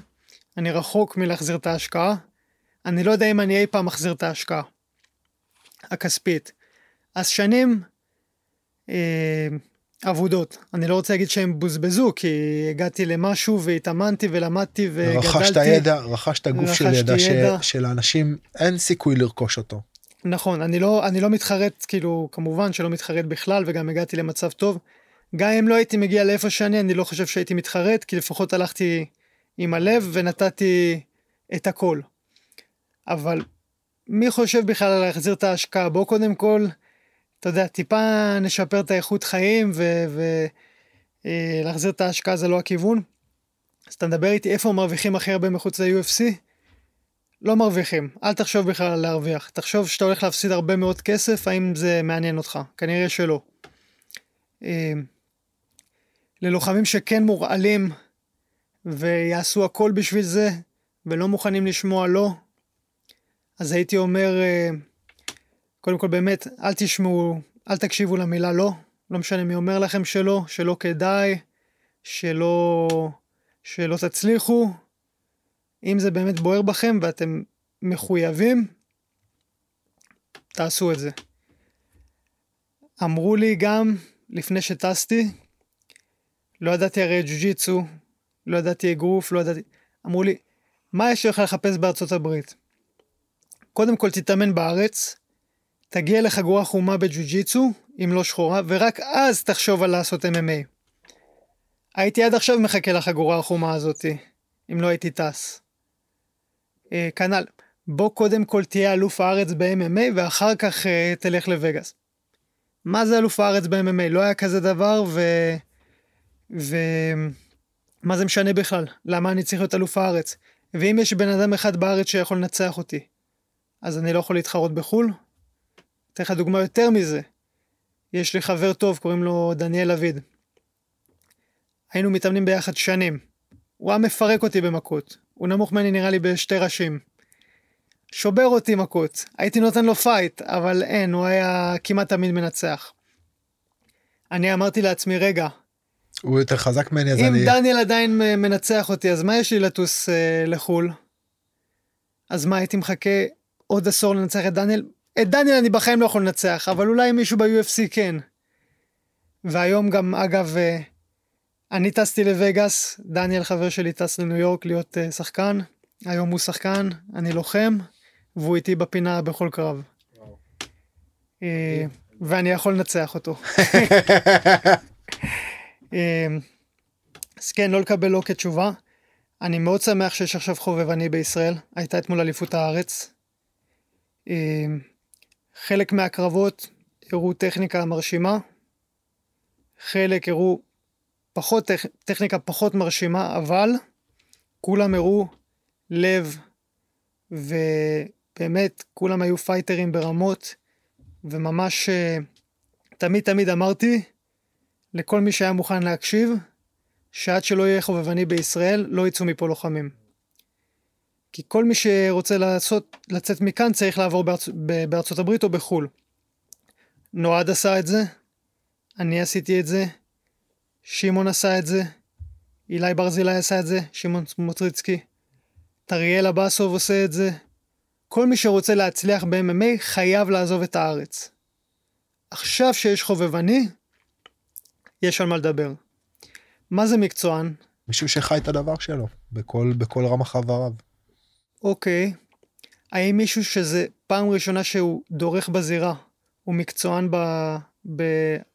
אני רחוק מלהחזיר את ההשקעה. אני לא יודע אם אני אי פעם מחזיר את ההשקעה הכספית. אז שנים אה, אבודות. אני לא רוצה להגיד שהם בוזבזו, כי הגעתי למשהו והתאמנתי ולמדתי וגדלתי. רכשת ידע, רכשת גוף של ידע, ידע. ש... שלאנשים אין סיכוי לרכוש אותו. נכון, אני לא, אני לא מתחרט, כאילו, כמובן שלא מתחרט בכלל, וגם הגעתי למצב טוב. גם אם לא הייתי מגיע לאיפה שאני, אני לא חושב שהייתי מתחרט, כי לפחות הלכתי עם הלב ונתתי את הכל. אבל מי חושב בכלל על להחזיר את ההשקעה? בוא קודם כל אתה יודע, טיפה נשפר את האיכות חיים ולהחזיר אה, את ההשקעה זה לא הכיוון. אז אתה מדבר איתי איפה מרוויחים הכי הרבה מחוץ ל-UFC? לא מרוויחים, אל תחשוב בכלל על להרוויח, תחשוב שאתה הולך להפסיד הרבה מאוד כסף, האם זה מעניין אותך? כנראה שלא. אה, ללוחמים שכן מורעלים ויעשו הכל בשביל זה ולא מוכנים לשמוע לא, אז הייתי אומר, אה, קודם כל באמת, אל תשמעו, אל תקשיבו למילה לא, לא משנה מי אומר לכם שלא, שלא כדאי, שלא, שלא תצליחו. אם זה באמת בוער בכם ואתם מחויבים, תעשו את זה. אמרו לי גם, לפני שטסתי, לא ידעתי הרי ג'ו-ג'יצו, לא ידעתי אגרוף, לא ידעתי... אמרו לי, מה יש לך לחפש בארצות הברית? קודם כל תתאמן בארץ, תגיע לחגורה חומה בג'ו-ג'יצו, אם לא שחורה, ורק אז תחשוב על לעשות MMA. הייתי עד עכשיו מחכה לחגורה החומה הזאתי, אם לא הייתי טס. אה, כנ"ל, בוא קודם כל תהיה אלוף הארץ ב-MMA ואחר כך אה, תלך לווגאס. מה זה אלוף הארץ ב-MMA? לא היה כזה דבר ו... ו... מה זה משנה בכלל? למה אני צריך להיות אלוף הארץ? ואם יש בן אדם אחד בארץ שיכול לנצח אותי, אז אני לא יכול להתחרות בחו"ל? אתן לך דוגמה יותר מזה. יש לי חבר טוב, קוראים לו דניאל אביד. היינו מתאמנים ביחד שנים. הוא היה מפרק אותי במכות. הוא נמוך ממני נראה לי בשתי ראשים. שובר אותי מכות. הייתי נותן לו fight, אבל אין, הוא היה כמעט תמיד מנצח. אני אמרתי לעצמי, רגע. הוא יותר חזק ממני, אז אם אני... אם דניאל עדיין מנצח אותי, אז מה יש לי לטוס אה, לחו"ל? אז מה, הייתי מחכה עוד עשור לנצח את דניאל? את דניאל אני בחיים לא יכול לנצח, אבל אולי מישהו ב-UFC כן. והיום גם, אגב, אה, אני טסתי לווגאס, דניאל חבר שלי טס לניו יורק להיות uh, שחקן, היום הוא שחקן, אני לוחם, והוא איתי בפינה בכל קרב. אה, ואני יכול לנצח אותו. אה, אז כן, לא לקבל לא כתשובה. אני מאוד שמח שיש עכשיו חובבני בישראל, הייתה אתמול אליפות הארץ. אה, חלק מהקרבות הראו טכניקה מרשימה, חלק הראו פחות, טכניקה פחות מרשימה, אבל כולם הראו לב, ובאמת כולם היו פייטרים ברמות, וממש תמיד תמיד אמרתי לכל מי שהיה מוכן להקשיב, שעד שלא יהיה חובבני בישראל, לא יצאו מפה לוחמים. כי כל מי שרוצה לעשות, לצאת מכאן צריך לעבור בארצ... בארצות הברית או בחו"ל. נועד עשה את זה, אני עשיתי את זה, שמעון עשה את זה, אילי ברזילי עשה את זה, שמעון סמוטריצקי, טריאל אבסוב עושה את זה. כל מי שרוצה להצליח ב-MMA חייב לעזוב את הארץ. עכשיו שיש חובבני, יש על מה לדבר. מה זה מקצוען? מישהו שחי את הדבר שלו, בכל, בכל רמ"ח איבריו. אוקיי. האם מישהו שזה פעם ראשונה שהוא דורך בזירה, הוא מקצוען ב... ב...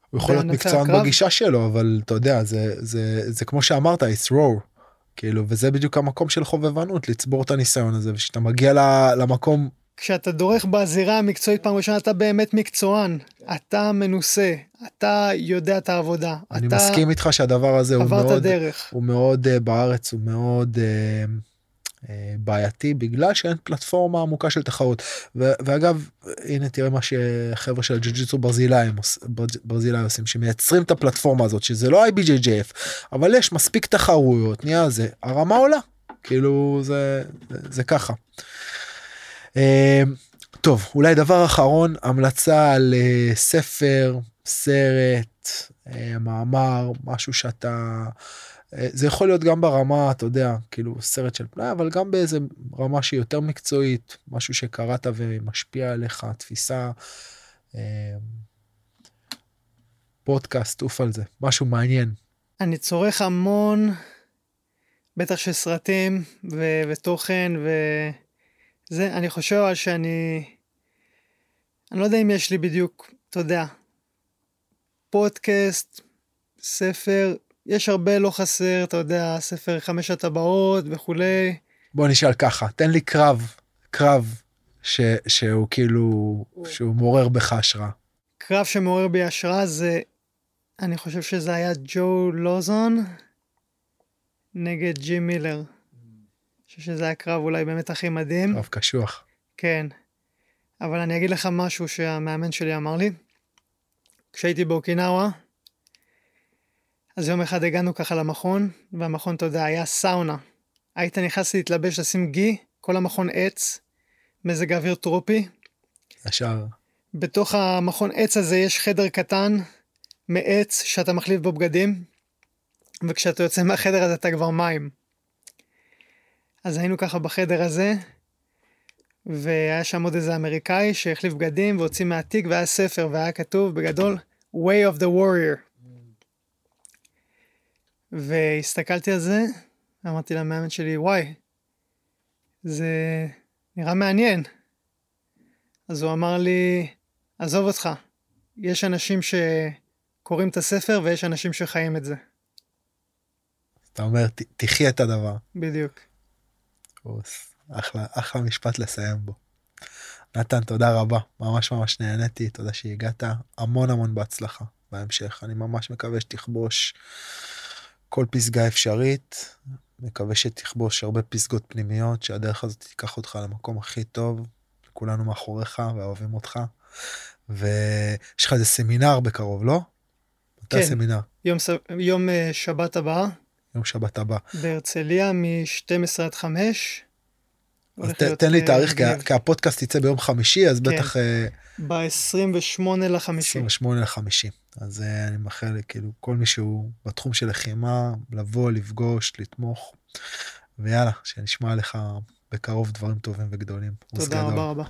הוא יכול להיות מקצוען הקרב? בגישה שלו, אבל אתה יודע, זה, זה, זה כמו שאמרת, it's raw. כאילו, וזה בדיוק המקום של חובבנות, לצבור את הניסיון הזה, וכשאתה מגיע למקום כשאתה דורך בזירה המקצועית פעם ראשונה אתה באמת מקצוען, אתה מנוסה, אתה יודע את העבודה. אני אתה מסכים איתך שהדבר הזה הוא מאוד, דרך. הוא מאוד uh, בארץ, הוא מאוד uh, בעייתי בגלל שאין פלטפורמה עמוקה של תחרות. ו- ואגב, הנה תראה מה שחבר'ה של ג'ו-ג'יצו ברזילאים ברזילאי עושים, שמייצרים את הפלטפורמה הזאת, שזה לא IBJJF, אבל יש מספיק תחרויות, נהיה זה, הרמה עולה, כאילו זה, זה, זה ככה. אמ, טוב אולי דבר אחרון המלצה על אה, ספר סרט אה, מאמר משהו שאתה אה, זה יכול להיות גם ברמה אתה יודע כאילו סרט של פנאי אבל גם באיזה רמה שהיא יותר מקצועית משהו שקראת ומשפיע עליך תפיסה. אמ, פודקאסט עוף על זה משהו מעניין. אני צורך המון בטח של סרטים ו- ותוכן ו... זה, אני חושב שאני... אני לא יודע אם יש לי בדיוק, אתה יודע, פודקאסט, ספר, יש הרבה לא חסר, אתה יודע, ספר חמש הטבעות וכולי. בוא נשאל ככה, תן לי קרב, קרב ש, שהוא כאילו, שהוא מעורר בך השראה. קרב שמעורר בי השראה זה, אני חושב שזה היה ג'ו לוזון נגד ג'ים מילר. חושב שזה היה קרב אולי באמת הכי מדהים. קרב קשוח. כן. אבל אני אגיד לך משהו שהמאמן שלי אמר לי. כשהייתי באוקינאווה, אז יום אחד הגענו ככה למכון, והמכון, אתה יודע, היה סאונה. היית נכנס להתלבש, לשים גי, כל המכון עץ, מזג אוויר טרופי. ישר. בתוך המכון עץ הזה יש חדר קטן מעץ שאתה מחליף בו בגדים, וכשאתה יוצא מהחדר הזה אתה כבר מים. אז היינו ככה בחדר הזה, והיה שם עוד איזה אמריקאי שהחליף בגדים והוציא מהתיק והיה ספר והיה כתוב בגדול way of the warrior. והסתכלתי על זה, אמרתי למאמן שלי וואי, זה נראה מעניין. אז הוא אמר לי, עזוב אותך, יש אנשים שקוראים את הספר ויש אנשים שחיים את זה. אתה אומר, תחי את הדבר. בדיוק. פוס. אחלה, אחלה משפט לסיים בו. נתן, תודה רבה. ממש ממש נהניתי, תודה שהגעת. המון המון בהצלחה בהמשך. אני ממש מקווה שתכבוש כל פסגה אפשרית. מקווה שתכבוש הרבה פסגות פנימיות, שהדרך הזאת תיקח אותך למקום הכי טוב. כולנו מאחוריך ואוהבים אותך. ויש לך איזה סמינר בקרוב, לא? כן, הסמינר? יום, יום אה, שבת הבאה. יום שבת הבא. בהרצליה מ-12 עד 5. אז ת, תן לי אה, תאריך, כי, כי הפודקאסט יצא ביום חמישי, אז כן. בטח... אה, ב-28 לחמישי. 28 לחמישי. אז uh, אני מאחל כאילו כל מי שהוא בתחום של לחימה, לבוא, לפגוש, לתמוך, ויאללה, שנשמע לך בקרוב דברים טובים וגדולים. תודה רבה רבה.